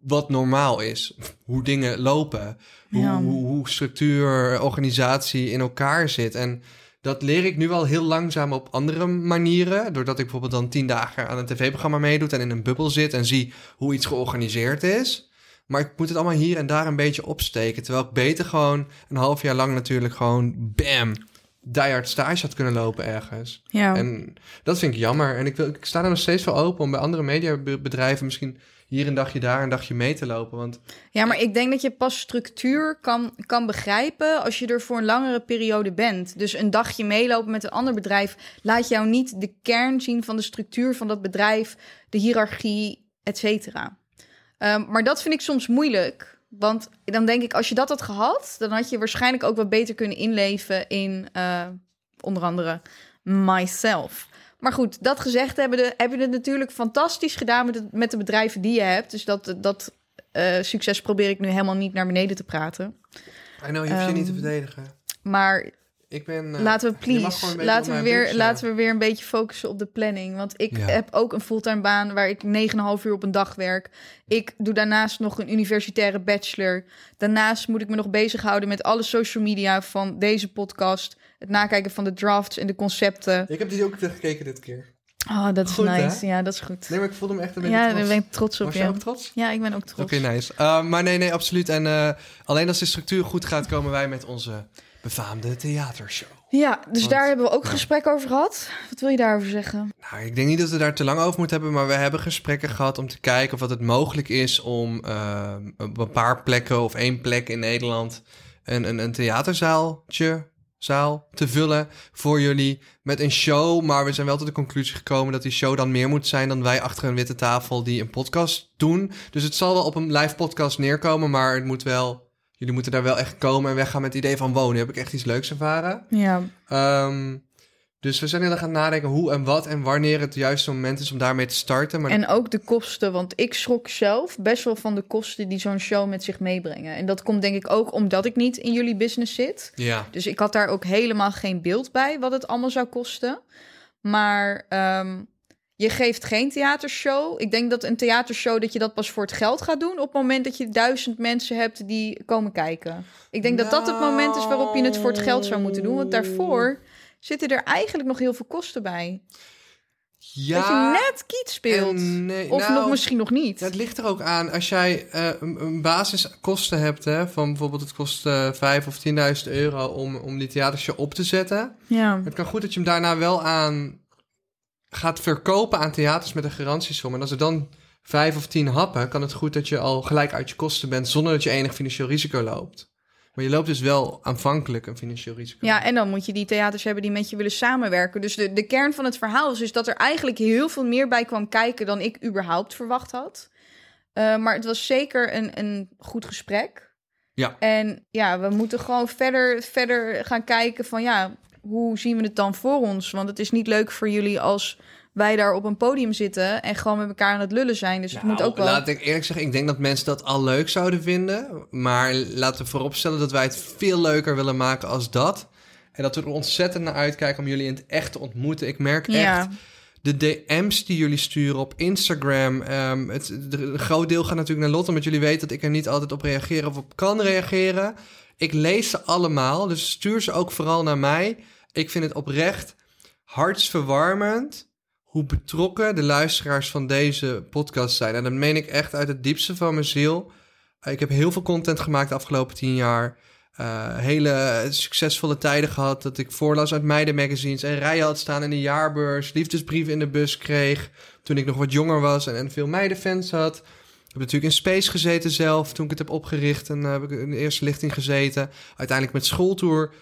wat normaal is. Hoe dingen lopen. Hoe, Ja. hoe, hoe structuur, organisatie in elkaar zit. En dat leer ik nu al heel langzaam op andere manieren. Doordat ik bijvoorbeeld dan tien dagen aan een tv-programma meedoet en in een bubbel zit en zie hoe iets georganiseerd is. Maar ik moet het allemaal hier en daar een beetje opsteken. Terwijl ik beter gewoon een half jaar lang natuurlijk gewoon bam, diehard stage had kunnen lopen ergens. Ja. En dat vind ik jammer. En ik, wil, ik sta er nog steeds voor open om bij andere mediabedrijven misschien hier een dagje daar een dagje mee te lopen. Want Ja, maar ik denk dat je pas structuur kan, kan begrijpen als je er voor een langere periode bent. Dus een dagje meelopen met een ander bedrijf laat jou niet de kern zien van de structuur van dat bedrijf, de hiërarchie, et cetera. Ehm, maar dat vind ik soms moeilijk. Want dan denk ik, als je dat had gehad, dan had je waarschijnlijk ook wat beter kunnen inleven in eh, onder andere myself. Maar goed, dat gezegd hebben, de, heb je het natuurlijk fantastisch gedaan met, het, met de bedrijven die je hebt. Dus dat, dat eh, succes probeer ik nu helemaal niet naar beneden te praten. I know, je hoeft je niet te Ehm, verdedigen. Maar Ik ben... eh, laten we please, laten we, weer, bus, laten eh. we weer een beetje focussen op de planning. Want ik Ja. heb ook een fulltime baan waar ik 9,5 uur op een dag werk. Ik doe daarnaast nog een universitaire bachelor. Daarnaast moet ik me nog bezighouden met alle social media van deze podcast. Het nakijken van de drafts en de concepten. Ik heb die ook gekeken dit keer. Oh, dat is Goed, hè? nice. Ja, dat is goed. Nee, maar ik voelde me echt een beetje Ja, daar ben ik trots op. Was je Ja. ook trots? ja, ik ben ook trots. Oké, nice. Uh, maar nee, nee, absoluut. En eh, alleen als de structuur goed gaat, komen wij met onze befaamde theatershow. Ja, dus Want- daar hebben we ook gesprek over gehad. Wat wil je daarover zeggen? Nou, ik denk niet dat we daar te lang over moeten hebben, maar we hebben gesprekken gehad om te kijken of wat het mogelijk is om eh, op een paar plekken of één plek in Nederland een, een, een theaterzaaltje zaal te vullen voor jullie met een show. Maar we zijn wel tot de conclusie gekomen dat die show dan meer moet zijn dan wij achter een witte tafel die een podcast doen. Dus het zal wel op een live podcast neerkomen, maar het moet wel. Jullie moeten daar wel echt komen en weggaan met het idee van wonen. Heb ik echt iets leuks ervaren? Ja, Ehm, dus we zijn heel erg aan het nadenken hoe en wat en wanneer het juiste moment is om daarmee te starten. Maar en ook de kosten, want ik schrok zelf best wel van de kosten die zo'n show met zich meebrengen. En dat komt denk ik ook omdat ik niet in jullie business zit. ja, Dus ik had daar ook helemaal geen beeld bij wat het allemaal zou kosten. Maar ehm, je geeft geen theatershow. Ik denk dat een theatershow dat je dat pas voor het geld gaat doen op het moment dat je duizend mensen hebt die komen kijken. Ik denk dat dat het moment is waarop je het voor het geld zou moeten doen. Want daarvoor zitten er eigenlijk nog heel veel kosten bij. ja dat je net kiet speelt. nee, of nou, nog misschien nog niet. het ligt er ook aan als jij eh, een, een basiskosten hebt, hè, van bijvoorbeeld het kost 5 of 10.000 euro om, om die theatershow op te zetten. Ja. Het kan goed dat je hem daarna wel aan gaat verkopen aan theaters met een garantiesom. En als er dan vijf of tien happen, kan het goed dat je al gelijk uit je kosten bent zonder dat je enig financieel risico loopt. Maar je loopt dus wel aanvankelijk een financieel risico. Ja, en dan moet je die theaters hebben die met je willen samenwerken. Dus de, de kern van het verhaal is dus dat er eigenlijk heel veel meer bij kwam kijken dan ik überhaupt verwacht had. Eh, maar het was zeker een, een goed gesprek. Ja. En ja, we moeten gewoon verder, verder gaan kijken van ja, hoe zien we het dan voor ons? Want het is niet leuk voor jullie als wij daar op een podium zitten en gewoon met elkaar aan het lullen zijn. Dus het moet Nou, ook wel. Laat ik eerlijk zeggen, ik denk dat mensen dat al leuk zouden vinden. Maar laten we vooropstellen dat wij het veel leuker willen maken als dat. En dat we er ontzettend naar uitkijken om jullie in het echt te ontmoeten. Ik merk Ja. echt de DM's die jullie sturen op Instagram. ehm, het, een groot deel gaat natuurlijk naar Lotte, omdat jullie weten dat ik er niet altijd op reageer of op kan reageren. Ik lees ze allemaal, dus stuur ze ook vooral naar mij. Ik vind het oprecht hartsverwarmend hoe betrokken de luisteraars van deze podcast zijn. En dat meen ik echt uit het diepste van mijn ziel. Eh, Ik heb heel veel content gemaakt de afgelopen tien jaar. Eh, hele succesvolle tijden gehad. Dat ik voorlas uit meidenmagazines en rijen had staan in de jaarbeurs. Liefdesbrieven in de bus kreeg. Toen ik nog wat jonger was en, en veel meidenfans had. heb natuurlijk in Space gezeten zelf toen ik het heb opgericht. En eh, heb ik in de eerste lichting gezeten. Uiteindelijk met schooltour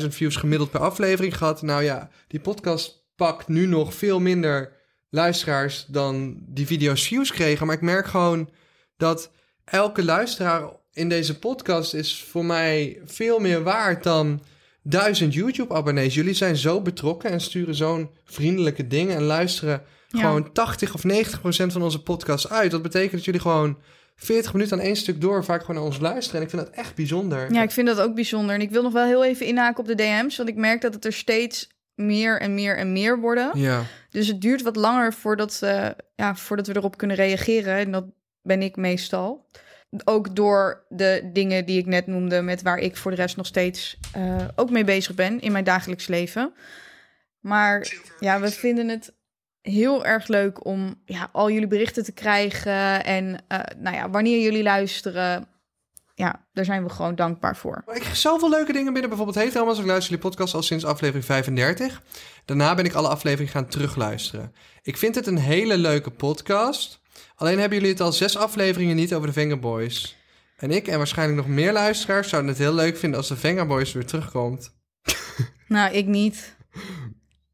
400.000 views gemiddeld per aflevering gehad. Nou ja, die podcast pakt nu nog veel minder luisteraars dan die video's views kregen. Maar ik merk gewoon dat elke luisteraar in deze podcast is voor mij veel meer waard dan duizend YouTube-abonnees. Jullie zijn zo betrokken en sturen zo'n vriendelijke dingen en luisteren Ja. gewoon 80 of 90 procent van onze podcast uit. Dat betekent dat jullie gewoon 40 minuten aan één stuk door vaak gewoon naar ons luisteren. En ik vind dat echt bijzonder. Ja, ik vind dat ook bijzonder. En ik wil nog wel heel even inhaken op de DM's, want ik merk dat het er steeds meer en meer en meer worden. Ja. Dus het duurt wat langer voordat, eh, ja, voordat we erop kunnen reageren. En dat ben ik meestal. Ook door de dingen die ik net noemde, met waar ik voor de rest nog steeds eh, ook mee bezig ben in mijn dagelijks leven. Maar ja, we vinden het heel erg leuk om ja, al jullie berichten te krijgen. En eh, nou ja, wanneer jullie luisteren, ja, daar zijn we gewoon dankbaar voor. Ik krijg zoveel leuke dingen binnen. Bijvoorbeeld Hey Thomas, ik luister jullie podcast al sinds aflevering 35. Daarna ben ik alle afleveringen gaan terugluisteren. Ik vind het een hele leuke podcast. Alleen hebben jullie het al zes afleveringen niet over de Vengaboys. En ik en waarschijnlijk nog meer luisteraars zouden het heel leuk vinden als de Vengaboys weer terugkomt. Nou, ik niet.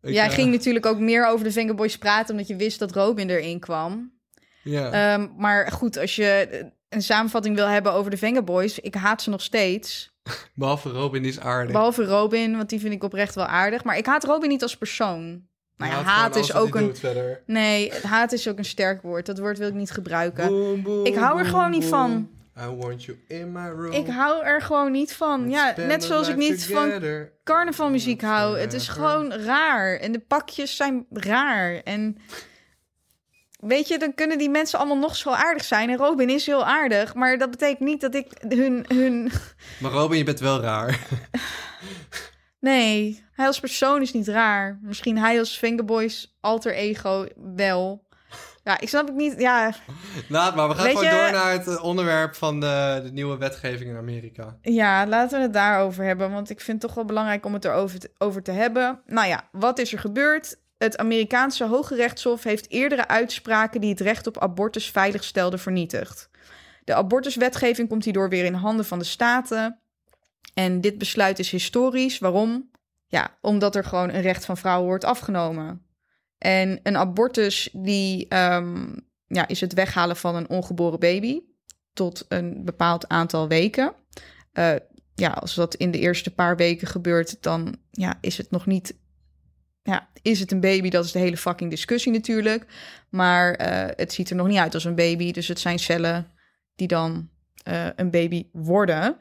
Ik, Jij eh, ging natuurlijk ook meer over de Fingerboys praten... omdat je wist dat Robin erin kwam. Ja. Ehm, maar goed, als je een samenvatting wil hebben over de Vengaboys... ik haat ze nog steeds. Behalve Robin, is aardig. Behalve Robin, want die vind ik oprecht wel aardig. Maar ik haat Robin niet als persoon. Nou ja, Haat is ook een... Nee, haat is ook een sterk woord. Dat woord wil ik niet gebruiken. Boom, boom, Ik hou er boom, gewoon niet van. I want you in my room. Ik hou er gewoon niet van. Ja, net zoals ik niet van carnavalmuziek hou. Het is gewoon raar. En de pakjes zijn raar. En weet je, dan kunnen die mensen allemaal nog zo aardig zijn. En Robin is heel aardig. Maar dat betekent niet dat ik hun... hun... Maar Robin, je bent wel raar. Nee, hij als persoon is niet raar. Misschien hij als Fingerboys alter ego wel. Ja, ik snap het niet. Ja, Laat maar, we gaan Weet gewoon je- door naar het eh, onderwerp van de, de nieuwe wetgeving in Amerika. Ja, laten we het daarover hebben. Want ik vind het toch wel belangrijk om het erover te, over te hebben. Nou ja, wat is er gebeurd? Het Amerikaanse Hoge Rechtshof heeft eerdere uitspraken die het recht op abortus veilig stelden vernietigd. De abortuswetgeving komt hierdoor weer in handen van de staten. En dit besluit is historisch. Waarom? Ja, omdat er gewoon een recht van vrouwen wordt afgenomen. En een abortus die, ehm, ja, is het weghalen van een ongeboren baby tot een bepaald aantal weken. Eh, ja, als dat in de eerste paar weken gebeurt, dan ja, is het nog niet. Ja, is het een baby? Dat is de hele fucking discussie natuurlijk. Maar eh, het ziet er nog niet uit als een baby. Dus het zijn cellen die dan eh, een baby worden.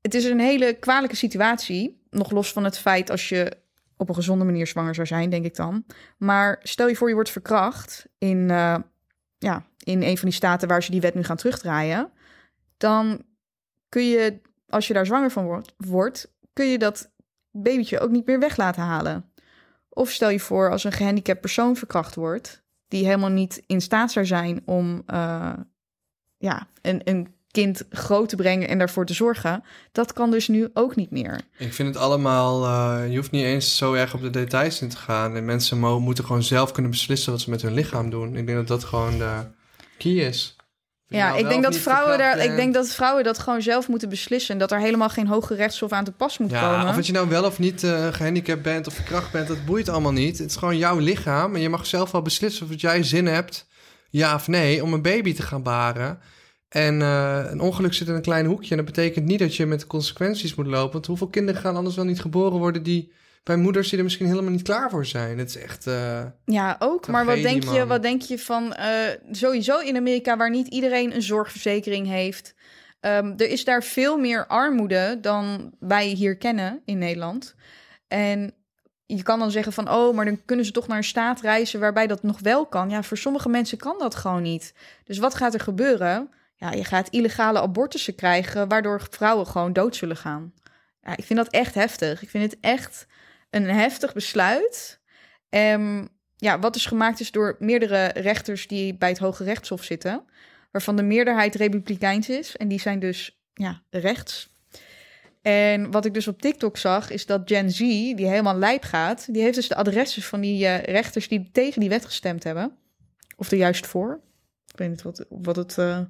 Het is een hele kwalijke situatie. Nog los van het feit als je op een gezonde manier zwanger zou zijn, denk ik dan. Maar stel je voor je wordt verkracht in, eh, ja, in een van die staten waar ze die wet nu gaan terugdraaien. Dan kun je, als je daar zwanger van wordt, kun je dat babytje ook niet meer weg laten halen. Of stel je voor als een gehandicapt persoon verkracht wordt, die helemaal niet in staat zou zijn om eh, ja, een, een kind groot te brengen en daarvoor te zorgen. Dat kan dus nu ook niet meer. Ik vind het allemaal, eh, je hoeft niet eens zo erg op de details in te gaan. En mensen mo- moeten gewoon zelf kunnen beslissen wat ze met hun lichaam doen. Ik denk dat dat gewoon de key is. Ja, nou ik denk, dat vrouwen daar, ik bent. denk dat vrouwen dat gewoon zelf moeten beslissen. En dat er helemaal geen hoge rechtshof aan te pas moet Ja, komen. of dat je nou wel of niet eh, gehandicapt bent of verkracht bent, dat boeit allemaal niet. Het is gewoon jouw lichaam en je mag zelf wel beslissen of jij zin hebt, ja of nee, om een baby te gaan baren. En eh, een ongeluk zit in een klein hoekje en dat betekent niet dat je met de consequenties moet lopen. Want hoeveel kinderen gaan anders wel niet geboren worden die bij moeders die er misschien helemaal niet klaar voor zijn? Het is echt... eh, Ja, ook. Maar wat denk, je, wat denk je van eh, sowieso in Amerika, waar niet iedereen een zorgverzekering heeft? Ehm, er is daar veel meer armoede dan wij hier kennen in Nederland. En je kan dan zeggen van, oh, maar dan kunnen ze toch naar een staat reizen waarbij dat nog wel kan. Ja, voor sommige mensen kan dat gewoon niet. Dus wat gaat er gebeuren? Ja, je gaat illegale abortussen krijgen, waardoor vrouwen gewoon dood zullen gaan. Ja, ik vind dat echt heftig. Ik vind het echt een heftig besluit. Ehm, ja, wat dus gemaakt is door meerdere rechters die bij het Hoge Rechtshof zitten, waarvan de meerderheid republikeins is. En die zijn dus ja, rechts. En wat ik dus op TikTok zag, is dat Gen Z, die helemaal lijp gaat, die heeft dus de adressen van die eh, rechters die tegen die wet gestemd hebben. Of er juist voor. Ik weet niet wat, wat het... eh,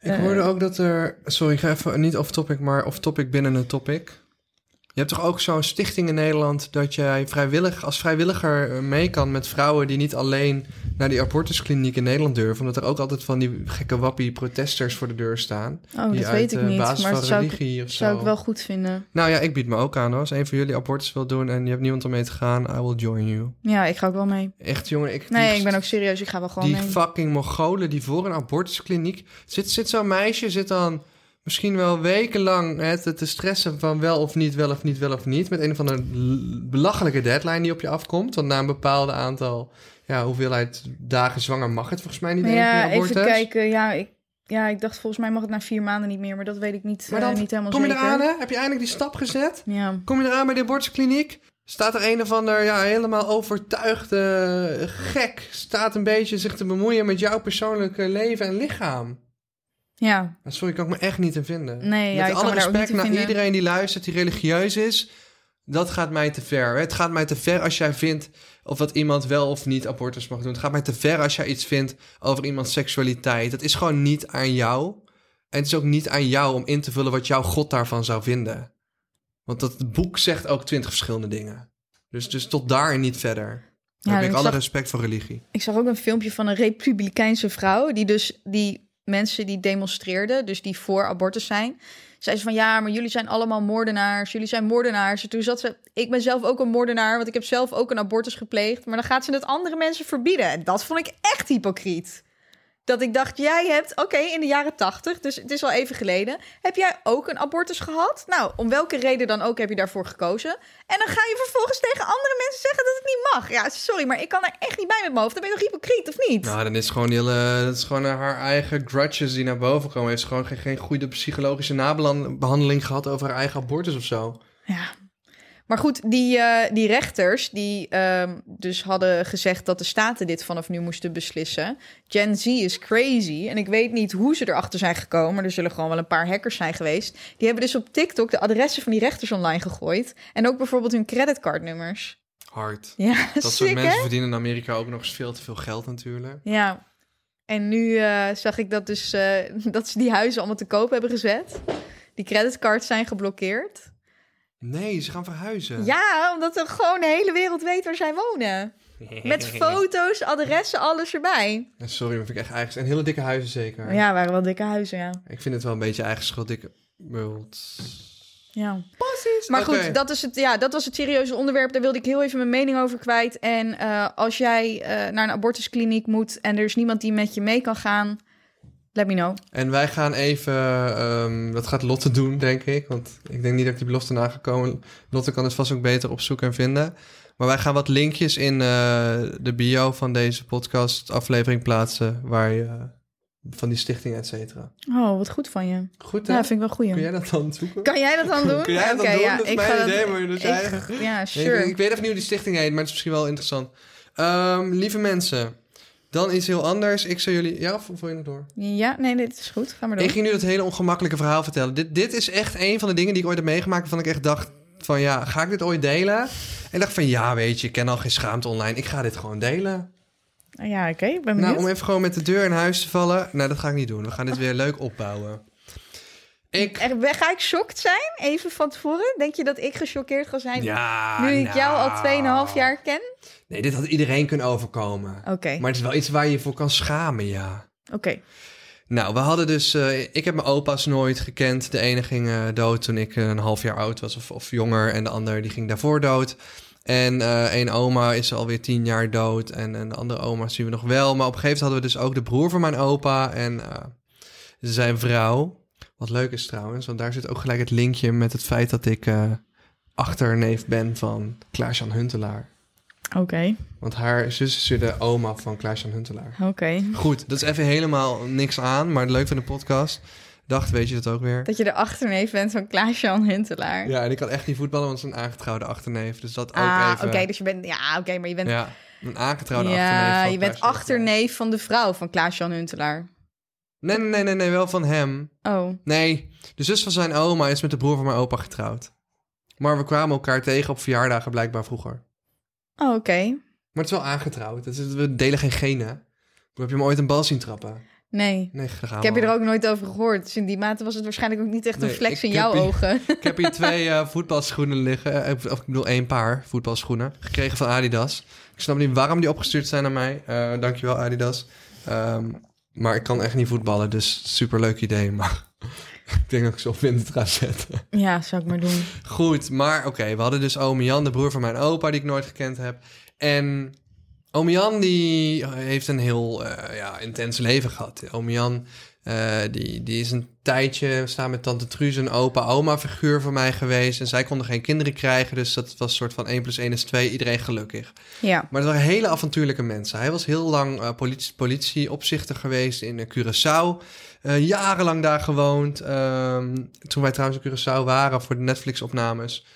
Ik Eh. hoorde ook dat er... Sorry, ik ga even niet off topic, maar off topic binnen een topic. Je hebt toch ook zo'n stichting in Nederland dat jij vrijwillig, als vrijwilliger eh, mee kan met vrouwen die niet alleen naar die abortuskliniek in Nederland durven. Omdat er ook altijd van die gekke wappie protesters voor de deur staan. oh, die dat uit weet ik eh, niet. basis Maar van zou ik, of zou zo. ik wel goed vinden. Nou ja, ik bied me ook aan hoor. Als een van jullie abortus wil doen en je hebt niemand om mee te gaan, I will join you. Ja, ik ga ook wel mee. Echt jongen, ik... Nee, die- ik ben ook serieus. Ik ga wel gewoon die mee. fucking Mongolen die voor een abortuskliniek... Zit, zit zo'n meisje, zit dan misschien wel wekenlang hè, te, stressen van wel of niet, wel of niet, wel of niet... met een of andere belachelijke deadline die op je afkomt. Want na een bepaalde aantal, ja, hoeveelheid dagen zwanger mag het volgens mij niet meer ja, je even kijken. Ja ik, ja, ik dacht volgens mij mag het na vier maanden niet meer. Maar dat weet ik niet, Maar eh, dan niet helemaal kom je zeker. eraan, hè? Heb je eindelijk die stap gezet? Ja. Kom je eraan bij de abortuskliniek? Staat er een of ander ja, helemaal overtuigde gek... staat een beetje zich te bemoeien met jouw persoonlijke leven en lichaam. Ja, Sorry, kan ik me echt niet in vinden. Nee, Met alle respect naar vinden. iedereen die luistert, die religieus is. Dat gaat mij te ver. Het gaat mij te ver als jij vindt of dat iemand wel of niet abortus mag doen. Het gaat mij te ver als jij iets vindt over iemands seksualiteit. Dat is gewoon niet aan jou. En het is ook niet aan jou om in te vullen wat jouw God daarvan zou vinden. Want dat boek zegt ook twintig verschillende dingen. Dus, dus tot daar en niet verder. Ja, heb ik ik alle zag- respect voor religie. Ik zag ook een filmpje van een republikeinse vrouw... die dus die mensen die demonstreerden, dus die voor abortus zijn... zei ze van ja, maar jullie zijn allemaal moordenaars. Jullie zijn moordenaars. En toen zat ze... Ik ben zelf ook een moordenaar, want ik heb zelf ook een abortus gepleegd. Maar dan gaat ze het andere mensen verbieden. En dat vond ik echt hypocriet. Dat ik dacht, jij hebt, oké, in de jaren tachtig, dus het is al even geleden, heb jij ook een abortus gehad? Nou, om welke reden dan ook heb je daarvoor gekozen? En dan ga je vervolgens tegen andere mensen zeggen dat het niet mag. Ja, sorry, maar ik kan er echt niet bij met mijn hoofd. Dan ben je toch hypocriet, of niet? Nou, dan is gewoon, hele, dat is gewoon haar eigen grudges die naar boven komen. Heeft ze gewoon geen, geen goede psychologische nabehandeling gehad over haar eigen abortus of zo. Ja. Maar goed, die, eh, die rechters die ehm, dus hadden gezegd dat de staten dit vanaf nu moesten beslissen. Gen Z is crazy. En ik weet niet hoe ze erachter zijn gekomen. Maar er zullen gewoon wel een paar hackers zijn geweest. Die hebben dus op TikTok de adressen van die rechters online gegooid. En ook bijvoorbeeld hun creditcardnummers. Hard. Ja, Dat soort mensen hè? verdienen in Amerika ook nog eens veel te veel geld natuurlijk. Ja. En nu eh, zag ik dat, dus, eh, dat ze die huizen allemaal te koop hebben gezet. Die creditcards zijn geblokkeerd. Nee, ze gaan verhuizen. Ja, omdat er gewoon de hele wereld weet waar zij wonen. Met foto's, adressen, alles erbij. Sorry, maar vind ik echt eigen. En hele dikke huizen zeker. Ja, waren wel dikke huizen, ja. Ik vind het wel een beetje eigen schuld. Dikke... Bult. ja. Maar Oké. goed, dat, is het, ja, dat was het serieuze onderwerp. Daar wilde ik heel even mijn mening over kwijt. En eh, als jij eh, naar een abortuskliniek moet en er is niemand die met je mee kan gaan, let me know. En wij gaan even, ehm, dat gaat Lotte doen, denk ik. Want ik denk niet dat ik die belofte nagekomen. Lotte kan het vast ook beter opzoeken en vinden. Maar wij gaan wat linkjes in eh, de bio van deze podcast aflevering plaatsen. Waar je, eh, van die stichting, et cetera. Oh, wat goed van je. Goed hè? Ja, vind ik wel goed. Kun jij dat dan zoeken? Kan jij dat dan doen? Kun jij dat dan doen? Ja, Dat is ik mijn ga idee, maar dus ik- Ja, Nee, sure. ik, ik weet even niet hoe die stichting heet, maar het is misschien wel interessant. Ehm, lieve mensen, dan iets heel anders. Ik zou jullie... Ja, wil je nog door? Ja, nee, dit is goed. Ga maar door. Ik ging nu dat hele ongemakkelijke verhaal vertellen. Dit, dit is echt een van de dingen die ik ooit heb meegemaakt... waarvan ik echt dacht van ja, ga ik dit ooit delen? En dacht van ja, weet je, ik ken al geen schaamte online. Ik ga dit gewoon delen. Ja, oké. ben benieuwd. Nou, om even gewoon met de deur in huis te vallen. Nou, dat ga ik niet doen. We gaan dit weer leuk opbouwen. Ik... Ga ik shocked zijn? Even van tevoren? Denk je dat ik gechoqueerd ga zijn? Ja, nu ik jou al nou. 2,5 jaar ken? Nee, dit had iedereen kunnen overkomen. Oké, Maar het is wel iets waar je voor kan schamen, ja. oké. Nou, we hadden dus... eh, ik heb mijn opa's nooit gekend. De ene ging eh, dood toen ik eh, een half jaar oud was of, of jonger. En de ander die ging daarvoor dood. En eh een oma is alweer tien jaar dood. En, en de andere oma zien we nog wel. Maar op een gegeven moment hadden we dus ook de broer van mijn opa. En zijn vrouw. Wat leuk is trouwens. Want daar zit ook gelijk het linkje met het feit dat ik eh, achterneef ben van Klaas-Jan Huntelaar. Oké, Want haar zus is weer de oma van Klaas-Jan Huntelaar. oké. Goed, dat is even helemaal niks aan, maar leuk van de podcast. Dacht, weet je dat ook weer? Dat je de achterneef bent van Klaas-Jan Huntelaar. Ja, en ik kan echt niet voetballen, want is een aangetrouwde achterneef. Dus dat ook ah, even. oké, dus je bent... Ja, oké, maar je bent... Ja, een aangetrouwde achterneef. Ja, je bent achterneef van de vrouw van Klaas-Jan Huntelaar. Nee, nee, nee, nee, nee, wel van hem. Oh, Nee, de zus van zijn oma is met de broer van mijn opa getrouwd. Maar we kwamen elkaar tegen op verjaardagen blijkbaar vroeger. oh oké. Maar het is wel aangetrouwd. Het is, we delen geen genen. Heb je hem ooit een bal zien trappen? Nee. Nee, Ik heb je er ook nooit over gehoord. Dus in die mate was het waarschijnlijk ook niet echt een Nee, flex in jouw hier- ogen. Ik heb hier twee eh, voetbalschoenen liggen. Eh, Of ik bedoel één paar voetbalschoenen. Gekregen van Adidas. Ik snap niet waarom die opgestuurd zijn naar mij. Eh dankjewel Adidas. Ehm, maar ik kan echt niet voetballen, dus super leuk idee. Maar ik denk dat ik ze op Vinted ga zetten. Ja, zou ik maar doen. Goed, maar oké. we hadden dus ome Jan, de broer van mijn opa, die ik nooit gekend heb. En ome Jan, die heeft een heel eh, ja, intens leven gehad. Ome Jan, eh, die, die is een tijdje samen met tante Truus een opa-oma-figuur voor mij geweest. En zij konden geen kinderen krijgen, dus dat was een soort van 1 plus 1 is 2, iedereen gelukkig. Ja. Maar het waren hele avontuurlijke mensen. Hij was heel lang eh, politie, politieopzichter geweest in eh, Curaçao. Jarenlang daar gewoond. Ehm, toen wij trouwens in Curaçao waren voor de Netflix-opnames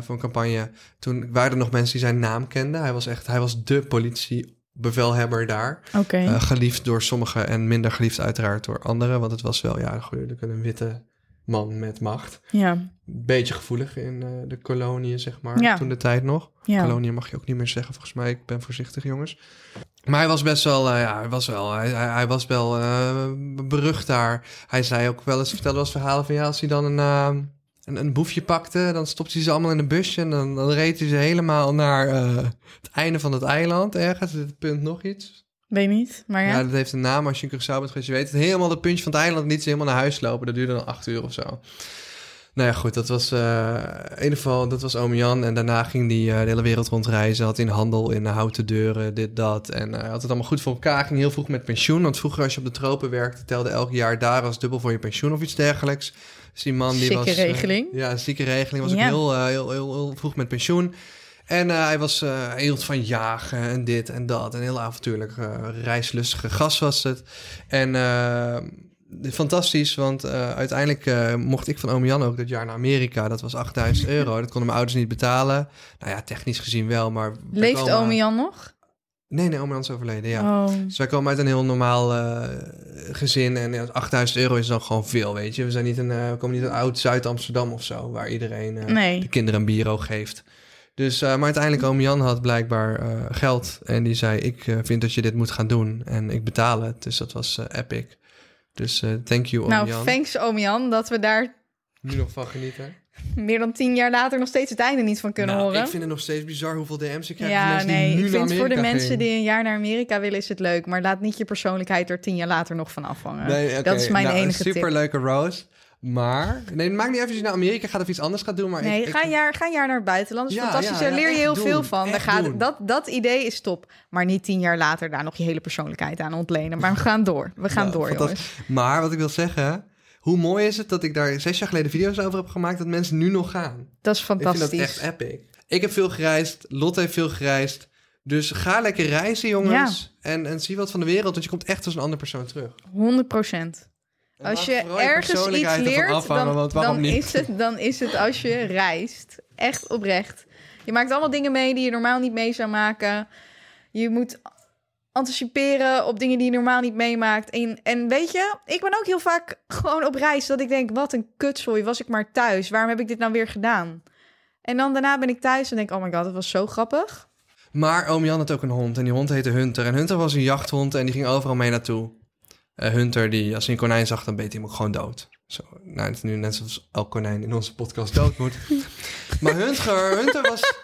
voor een campagne... toen waren er nog mensen die zijn naam kenden. Hij was echt hij was de politiebevelhebber daar. Oké. Eh, geliefd door sommigen en minder geliefd uiteraard door anderen. Want het was wel ja, natuurlijk een witte man met macht. ja. Beetje gevoelig in eh, de koloniën, zeg maar, Ja. toen de tijd nog. Ja. Koloniën mag je ook niet meer zeggen, volgens mij. Ik ben voorzichtig, jongens. Maar hij was best wel, eh, ja, hij was wel, hij, hij, hij was wel berucht daar. Hij zei ook wel eens, vertelde wel eens verhalen van, ja, als hij dan een, eh, een, een boefje pakte, dan stopte hij ze allemaal in een busje en dan, dan reed hij ze helemaal naar eh, het einde van het eiland. Ergens, dit punt nog iets. Weet niet, maar Ja. ja. dat heeft een naam als je in Curaçao bent geweest. Je weet het, helemaal het puntje van het eiland, niet ze helemaal naar huis lopen. Dat duurde dan acht uur of zo. Nou ja, goed, dat was eh, in ieder geval, dat was oom Jan. En daarna ging hij eh, de hele wereld rondreizen. Had in handel, in houten deuren, dit, dat. En eh, had het allemaal goed voor elkaar. Ging heel vroeg met pensioen. Want vroeger als je op de tropen werkte, telde elk jaar daar als dubbel voor je pensioen of iets dergelijks. Dus die man die Zieke was... eh, regeling. ja, zieke regeling. Was Ja. ook heel, eh, heel, heel, heel vroeg met pensioen. En eh, hij was hield van jagen en dit en dat. Een heel avontuurlijk, reislustige gast was het. En fantastisch, want uiteindelijk mocht ik van oom Jan ook dat jaar naar Amerika. Dat was 8000 euro. Dat konden mijn ouders niet betalen. Nou ja, technisch gezien wel, maar... Leeft ome Jan nog? Nee, nee, oom Jan is overleden, ja. Oh. Dus wij komen uit een heel normaal eh, gezin. En ja, 8000 euro is dan gewoon veel, weet je. We, zijn niet een, eh, we komen niet uit oud Zuid-Amsterdam of zo... waar iedereen eh, Nee. de kinderen een bureau geeft. Dus, eh, maar uiteindelijk, oom Jan had blijkbaar eh, geld. En die zei, ik eh, vind dat je dit moet gaan doen. En ik betaal het. Dus dat was eh, epic. Dus eh, thank you, oom Nou, Jan. thanks ome Jan dat we daar Nu nog van genieten. Meer dan tien jaar later nog steeds het einde niet van kunnen Nou, horen. Ik vind het nog steeds bizar hoeveel DM's ik krijg van ja, mensen nee, die nu ik vind voor de mensen die een jaar naar Amerika willen is het leuk, maar laat niet je persoonlijkheid er tien jaar later nog van afhangen. Nee. Dat is mijn nou, enige tip. superleuke Rose. Maar, nee, het maakt niet even als je naar Amerika gaat of iets anders gaat doen. Maar Nee, ik, ik- ga, een jaar, ga een jaar naar het buitenland. Dat is Ja, fantastisch. ja, Daar leer je heel doen. veel van. Daar gaat, dat, dat idee is top. Maar niet tien jaar later daar nog je hele persoonlijkheid aan ontlenen. Maar we gaan door. We gaan door, jongens. Maar wat ik wil zeggen, hoe mooi is het dat ik daar zes jaar geleden video's over heb gemaakt dat mensen nu nog gaan. Dat is Ik vind fantastisch. dat echt epic. Ik heb veel gereisd, Lotte heeft veel gereisd. Dus ga lekker reizen, jongens. En, en zie wat van de wereld, want je komt echt als een andere persoon terug. 100 procent. En Als je ergens iets leert, afhangen, dan, dan? Is het, dan is het als je reist. Echt oprecht. Je maakt allemaal dingen mee die je normaal niet mee zou maken. Je moet anticiperen op dingen die je normaal niet meemaakt. En, en weet je, ik ben ook heel vaak gewoon op reis dat ik denk, wat een kutzooi, was ik maar thuis. Waarom heb ik dit nou weer gedaan? En dan daarna ben ik thuis en denk, oh my god, dat was zo grappig. Maar oom Jan had ook een hond en die hond heette Hunter. En Hunter was een jachthond en die ging overal mee naartoe. Eh, Hunter, die, als hij een konijn zag, dan beet hij hem ook gewoon dood. Zo, nou, het is nu net zoals elk konijn in onze podcast dood moet. maar Hunter, Hunter was...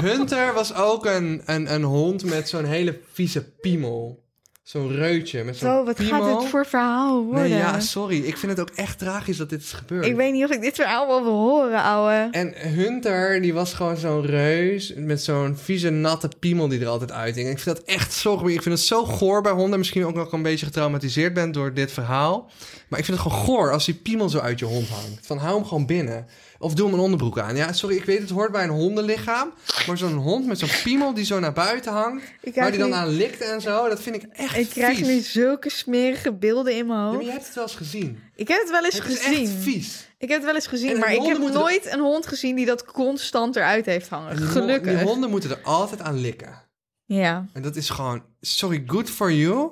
Hunter was ook een, een, een hond met zo'n hele vieze piemel. Zo'n reutje met zo'n Zo, wat piemel. gaat dit voor verhaal worden? Nee, ja, sorry. Ik vind het ook echt tragisch dat dit is gebeurd. ik weet niet of ik dit verhaal wel wil horen, ouwe. En Hunter, die was gewoon zo'n reus met zo'n vieze, natte piemel die er altijd uithing. En ik vind dat echt zo. Ik vind het zo goor bij honden. Misschien ook nog een beetje getraumatiseerd bent door dit verhaal. Maar ik vind het gewoon goor als die piemel zo uit je hond hangt. Van hou hem gewoon binnen. Of doe hem een onderbroek aan. Ja, sorry, ik weet het hoort bij een hondenlichaam. Maar zo'n hond met zo'n piemel die zo naar buiten hangt. Waar die dan nu- aan likt en zo. Dat vind ik echt Ik krijg vies. nu zulke smerige beelden in mijn Ja, hoofd. maar je hebt het wel eens gezien. Ik heb het wel eens Het is gezien. echt vies. Ik heb het wel eens gezien, En maar ik heb nooit een hond gezien die dat constant eruit heeft hangen. Die, Gelukkig. die honden moeten er altijd aan likken. Ja. En dat is gewoon, sorry, good for you,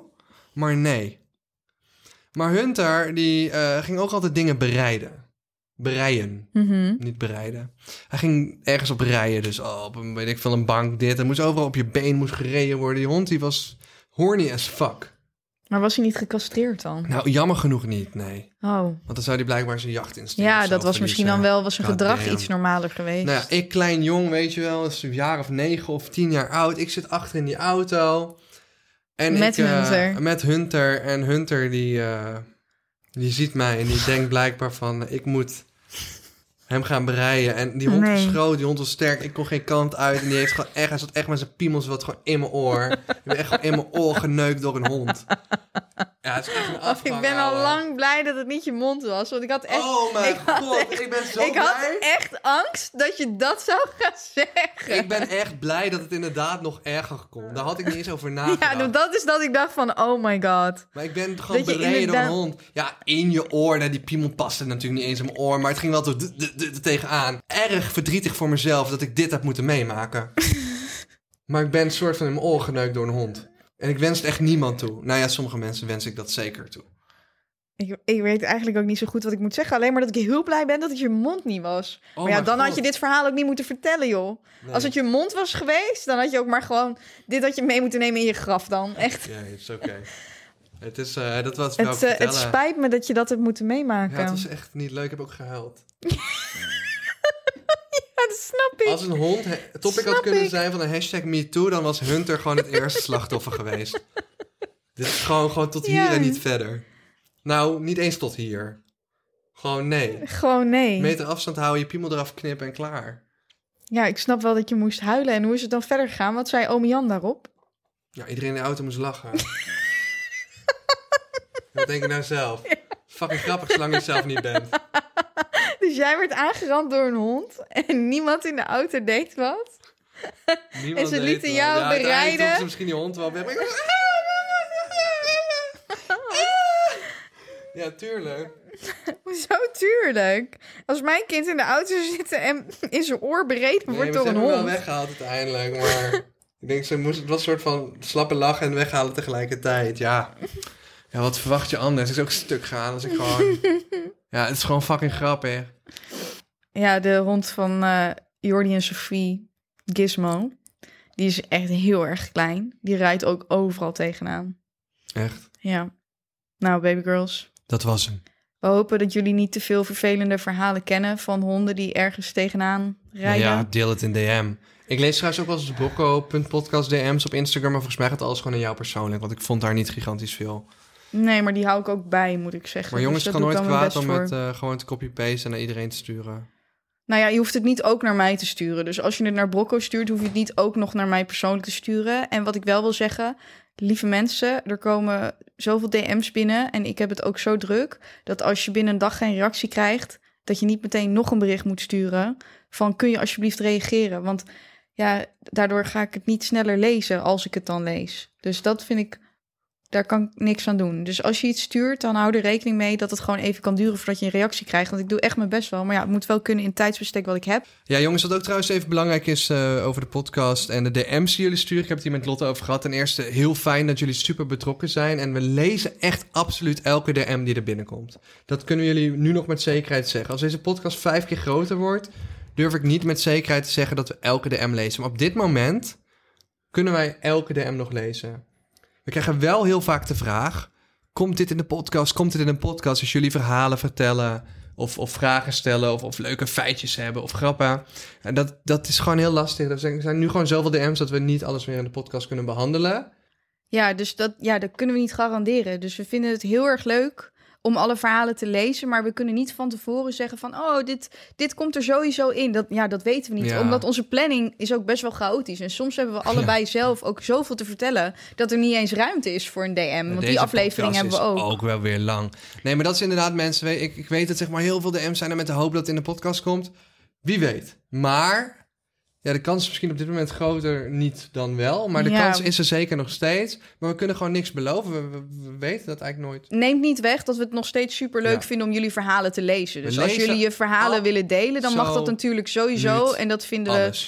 maar nee. Maar Hunter, die eh, ging ook altijd dingen bereiden. Bereiden, Mhm. niet bereiden. Hij ging ergens op rijden, dus oh, op een, weet ik veel, een bank, dit. Er moest overal op je been moest gereden worden. Die hond, die was Horny as fuck. Maar was hij niet gecastreerd dan? Nou, jammer genoeg niet, nee. Oh. Want dan zou hij blijkbaar zijn jachtinstinct Ja, of zo dat was misschien dan wel, was zijn gedrag damn. iets normaler geweest. Nou ja, ik klein jong, weet je wel, is een jaar of negen of tien jaar oud. Ik zit achter in die auto. En Met ik, eh, Hunter. Met Hunter. En Hunter die, eh, die ziet mij en die denkt blijkbaar van... ik moet hem gaan bereiden. En die hond was Nee. groot, die hond was sterk. Ik kon geen kant uit. En die heeft gewoon echt... Hij zat echt met zijn piemels wat gewoon in mijn oor. Ik ben echt gewoon in mijn oor geneukt door een hond. Ja, het is echt een Of afgang, ik ben al ouwe. lang blij dat het niet je mond was. Want ik had echt, Oh mijn ik had god, echt- ik ben zo ik had echt angst dat je dat zou gaan zeggen. Ik ben echt blij dat het inderdaad nog erger kon. Daar had ik niet eens over nagedacht. Ja, nou, dat is dat ik dacht van, oh my god. Maar ik ben gewoon bereden door een hond. Ja, in je oor. Nou, die piemel paste natuurlijk niet eens in mijn oor. Maar het ging wel zo d- tegenaan. Erg verdrietig voor mezelf dat ik dit heb moeten meemaken. maar ik ben een soort van in mijn oor geneukt door een hond. En ik wens het echt niemand toe. Nou ja, sommige mensen wens ik dat zeker toe. Ik, ik weet eigenlijk ook niet zo goed wat ik moet zeggen. Alleen maar dat ik heel blij ben dat het je mond niet was. Oh maar ja, dan had je dit verhaal ook niet moeten vertellen, joh. Nee. Als het je mond was geweest, dan had je ook maar gewoon... Dit had je mee moeten nemen in je graf dan. Echt. Ja, het is oké. Het is, eh, dat was Het, eh, het spijt me dat je dat hebt moeten meemaken. Ja, het was echt niet leuk. Ik heb ook gehuild. Ja, dat snap ik. Als een hond topic had kunnen ik. zijn van een hashtag MeToo, dan was Hunter gewoon het eerste slachtoffer geweest. Dit is gewoon, gewoon tot hier en niet verder. Nou, niet eens tot hier. Gewoon nee. Gewoon nee. Meter afstand houden, je piemel eraf knippen en klaar. Ja, ik snap wel dat je moest huilen. En hoe is het dan verder gegaan? Wat zei oom Jan daarop? Ja, iedereen in de auto moest lachen. Wat denk je nou zelf? Fucking grappig zolang je zelf niet bent. Dus jij werd aangerand door een hond en niemand in de auto deed wat? Niemand En ze lieten jou ja, bereiden. ze misschien die hond wel weg. ik Ja, tuurlijk. Zo tuurlijk. Als mijn kind in de auto zitten en in zijn oor bereden Nee, wordt door een hebben hem hond. wel weggehaald uiteindelijk, maar ik denk ze moest het was een soort van slappe lachen en weghalen tegelijkertijd. Ja. Ja, wat verwacht je anders? Het is ook stuk gaan als ik gewoon Ja, het is gewoon fucking grappig. Ja, de hond van eh Jordi en Sophie, Gizmo, die is echt heel erg klein. Die rijdt ook overal tegenaan. Echt. Ja. Nou, baby girls. Dat was hem. We hopen dat jullie niet te veel vervelende verhalen kennen van honden die ergens tegenaan rijden. Ja, deel het in DM. Ik lees trouwens ook wel eens Bokko.podcast DM's op Instagram, maar volgens mij gaat alles gewoon aan jou persoonlijk, want ik vond daar niet gigantisch veel. Nee, maar die hou ik ook bij, moet ik zeggen. Maar jongens, Dus het daar kan nooit kwaad om het eh, gewoon te copy-pasten naar iedereen te sturen. Nou ja, je hoeft het niet ook naar mij te sturen. Dus als je het naar Brocco stuurt, hoef je het niet ook nog naar mij persoonlijk te sturen. En wat ik wel wil zeggen, lieve mensen, er komen zoveel DM's binnen. En ik heb het ook zo druk, dat als je binnen een dag geen reactie krijgt, dat je niet meteen nog een bericht moet sturen van kun je alsjeblieft reageren. Want ja, daardoor ga ik het niet sneller lezen als ik het dan lees. Dus dat vind ik, daar kan ik niks aan doen. Dus als je iets stuurt, dan hou er rekening mee dat het gewoon even kan duren voordat je een reactie krijgt. Want ik doe echt mijn best wel. Maar ja, het moet wel kunnen in tijdsbestek wat ik heb. Ja, jongens, wat ook trouwens even belangrijk is eh, over de podcast en de DM's die jullie sturen. Ik heb het hier met Lotte over gehad. Ten eerste, heel fijn dat jullie super betrokken zijn. En we lezen echt absoluut elke DM die er binnenkomt. Dat kunnen jullie nu nog met zekerheid zeggen. Als deze podcast vijf keer groter wordt, durf ik niet met zekerheid te zeggen dat we elke DM lezen. Maar op dit moment kunnen wij elke DM nog lezen. We krijgen wel heel vaak de vraag: komt dit in de podcast? Komt dit in een podcast als jullie verhalen vertellen? Of, of vragen stellen, of, of leuke feitjes hebben, of grappen. En dat, dat is gewoon heel lastig. Er zijn, nu gewoon zoveel DM's dat we niet alles meer in de podcast kunnen behandelen. Ja, dus dat, ja, dat kunnen we niet garanderen. Dus we vinden het heel erg leuk om alle verhalen te lezen. Maar we kunnen niet van tevoren zeggen van... oh, dit, dit komt er sowieso in. Dat, ja, dat weten we niet. Ja. Omdat onze planning is ook best wel chaotisch. En soms hebben we allebei zelf ook zoveel te vertellen... dat er niet eens ruimte is voor een DM. Want die aflevering hebben we ook. ook wel weer lang. Nee, maar dat is inderdaad mensen... Ik, ik weet dat zeg maar heel veel DM's zijn er met de hoop dat het in de podcast komt. Wie weet. Maar... Ja, de kans is misschien op dit moment groter niet dan wel. Maar de Ja. kans is er zeker nog steeds. Maar we kunnen gewoon niks beloven. We, we- we weten dat eigenlijk nooit. Neemt niet weg dat we het nog steeds super leuk Ja. vinden om jullie verhalen te lezen. We Dus als jullie je verhalen al- willen delen, dan mag dat natuurlijk sowieso. En dat vinden we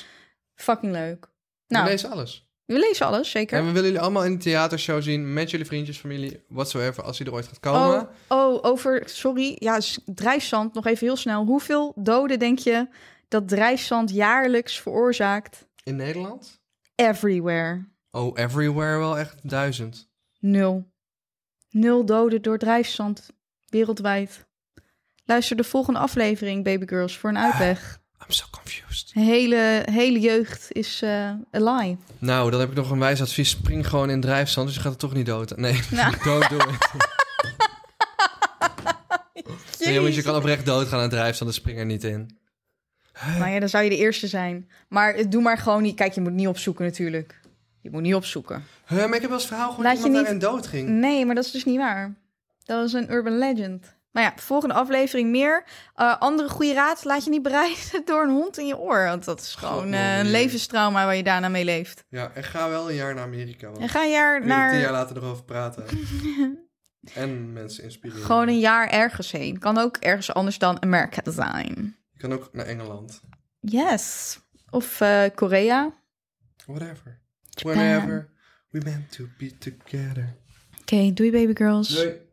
fucking leuk. we Nou, lezen alles. we lezen alles, zeker. En we willen jullie allemaal in de theatershow zien. Met jullie vriendjes, familie, whatsoever. Als die er ooit gaat komen. Oh, oh, over, sorry, ja, drijfzand, nog even heel snel. Hoeveel doden denk je dat drijfzand jaarlijks veroorzaakt? In Nederland? Everywhere. Oh, everywhere wel echt duizend. Nul. Nul doden door drijfzand. Wereldwijd. Luister de volgende aflevering, Baby Girls, voor een uitleg. I'm so confused. Hele, hele jeugd is eh a lie. Nou, dan heb ik nog een wijs advies. Spring gewoon in drijfzand, dus je gaat er toch niet dood. Nee, Nou. don't do it. Nee, jongens, je kan oprecht doodgaan aan drijfzand, dus spring er niet in. Nou ja, dan zou je de eerste zijn. Maar doe maar gewoon niet. Kijk, je moet niet opzoeken natuurlijk. Je moet niet opzoeken. Huh, maar ik heb wel eens verhaal gehoord dat iemand niet- daarin dood ging. Nee, maar dat is dus niet waar. Dat was een urban legend. Maar ja, volgende aflevering meer. Eh, andere goede raad, laat je niet bereiden door een hond in je oor. Want dat is gewoon eh, een levenstrauma waar je daarna mee leeft. Ja, en ga wel een jaar naar Amerika. Want En ga een jaar er tien jaar naar later erover praten. en mensen inspireren. gewoon een jaar ergens heen. Kan ook ergens anders dan Amerika zijn. Je kan ook naar Engeland. Yes. Of eh, Korea. Whatever. Japan. Whenever we meant to be together. Oké, doei baby girls. Doei.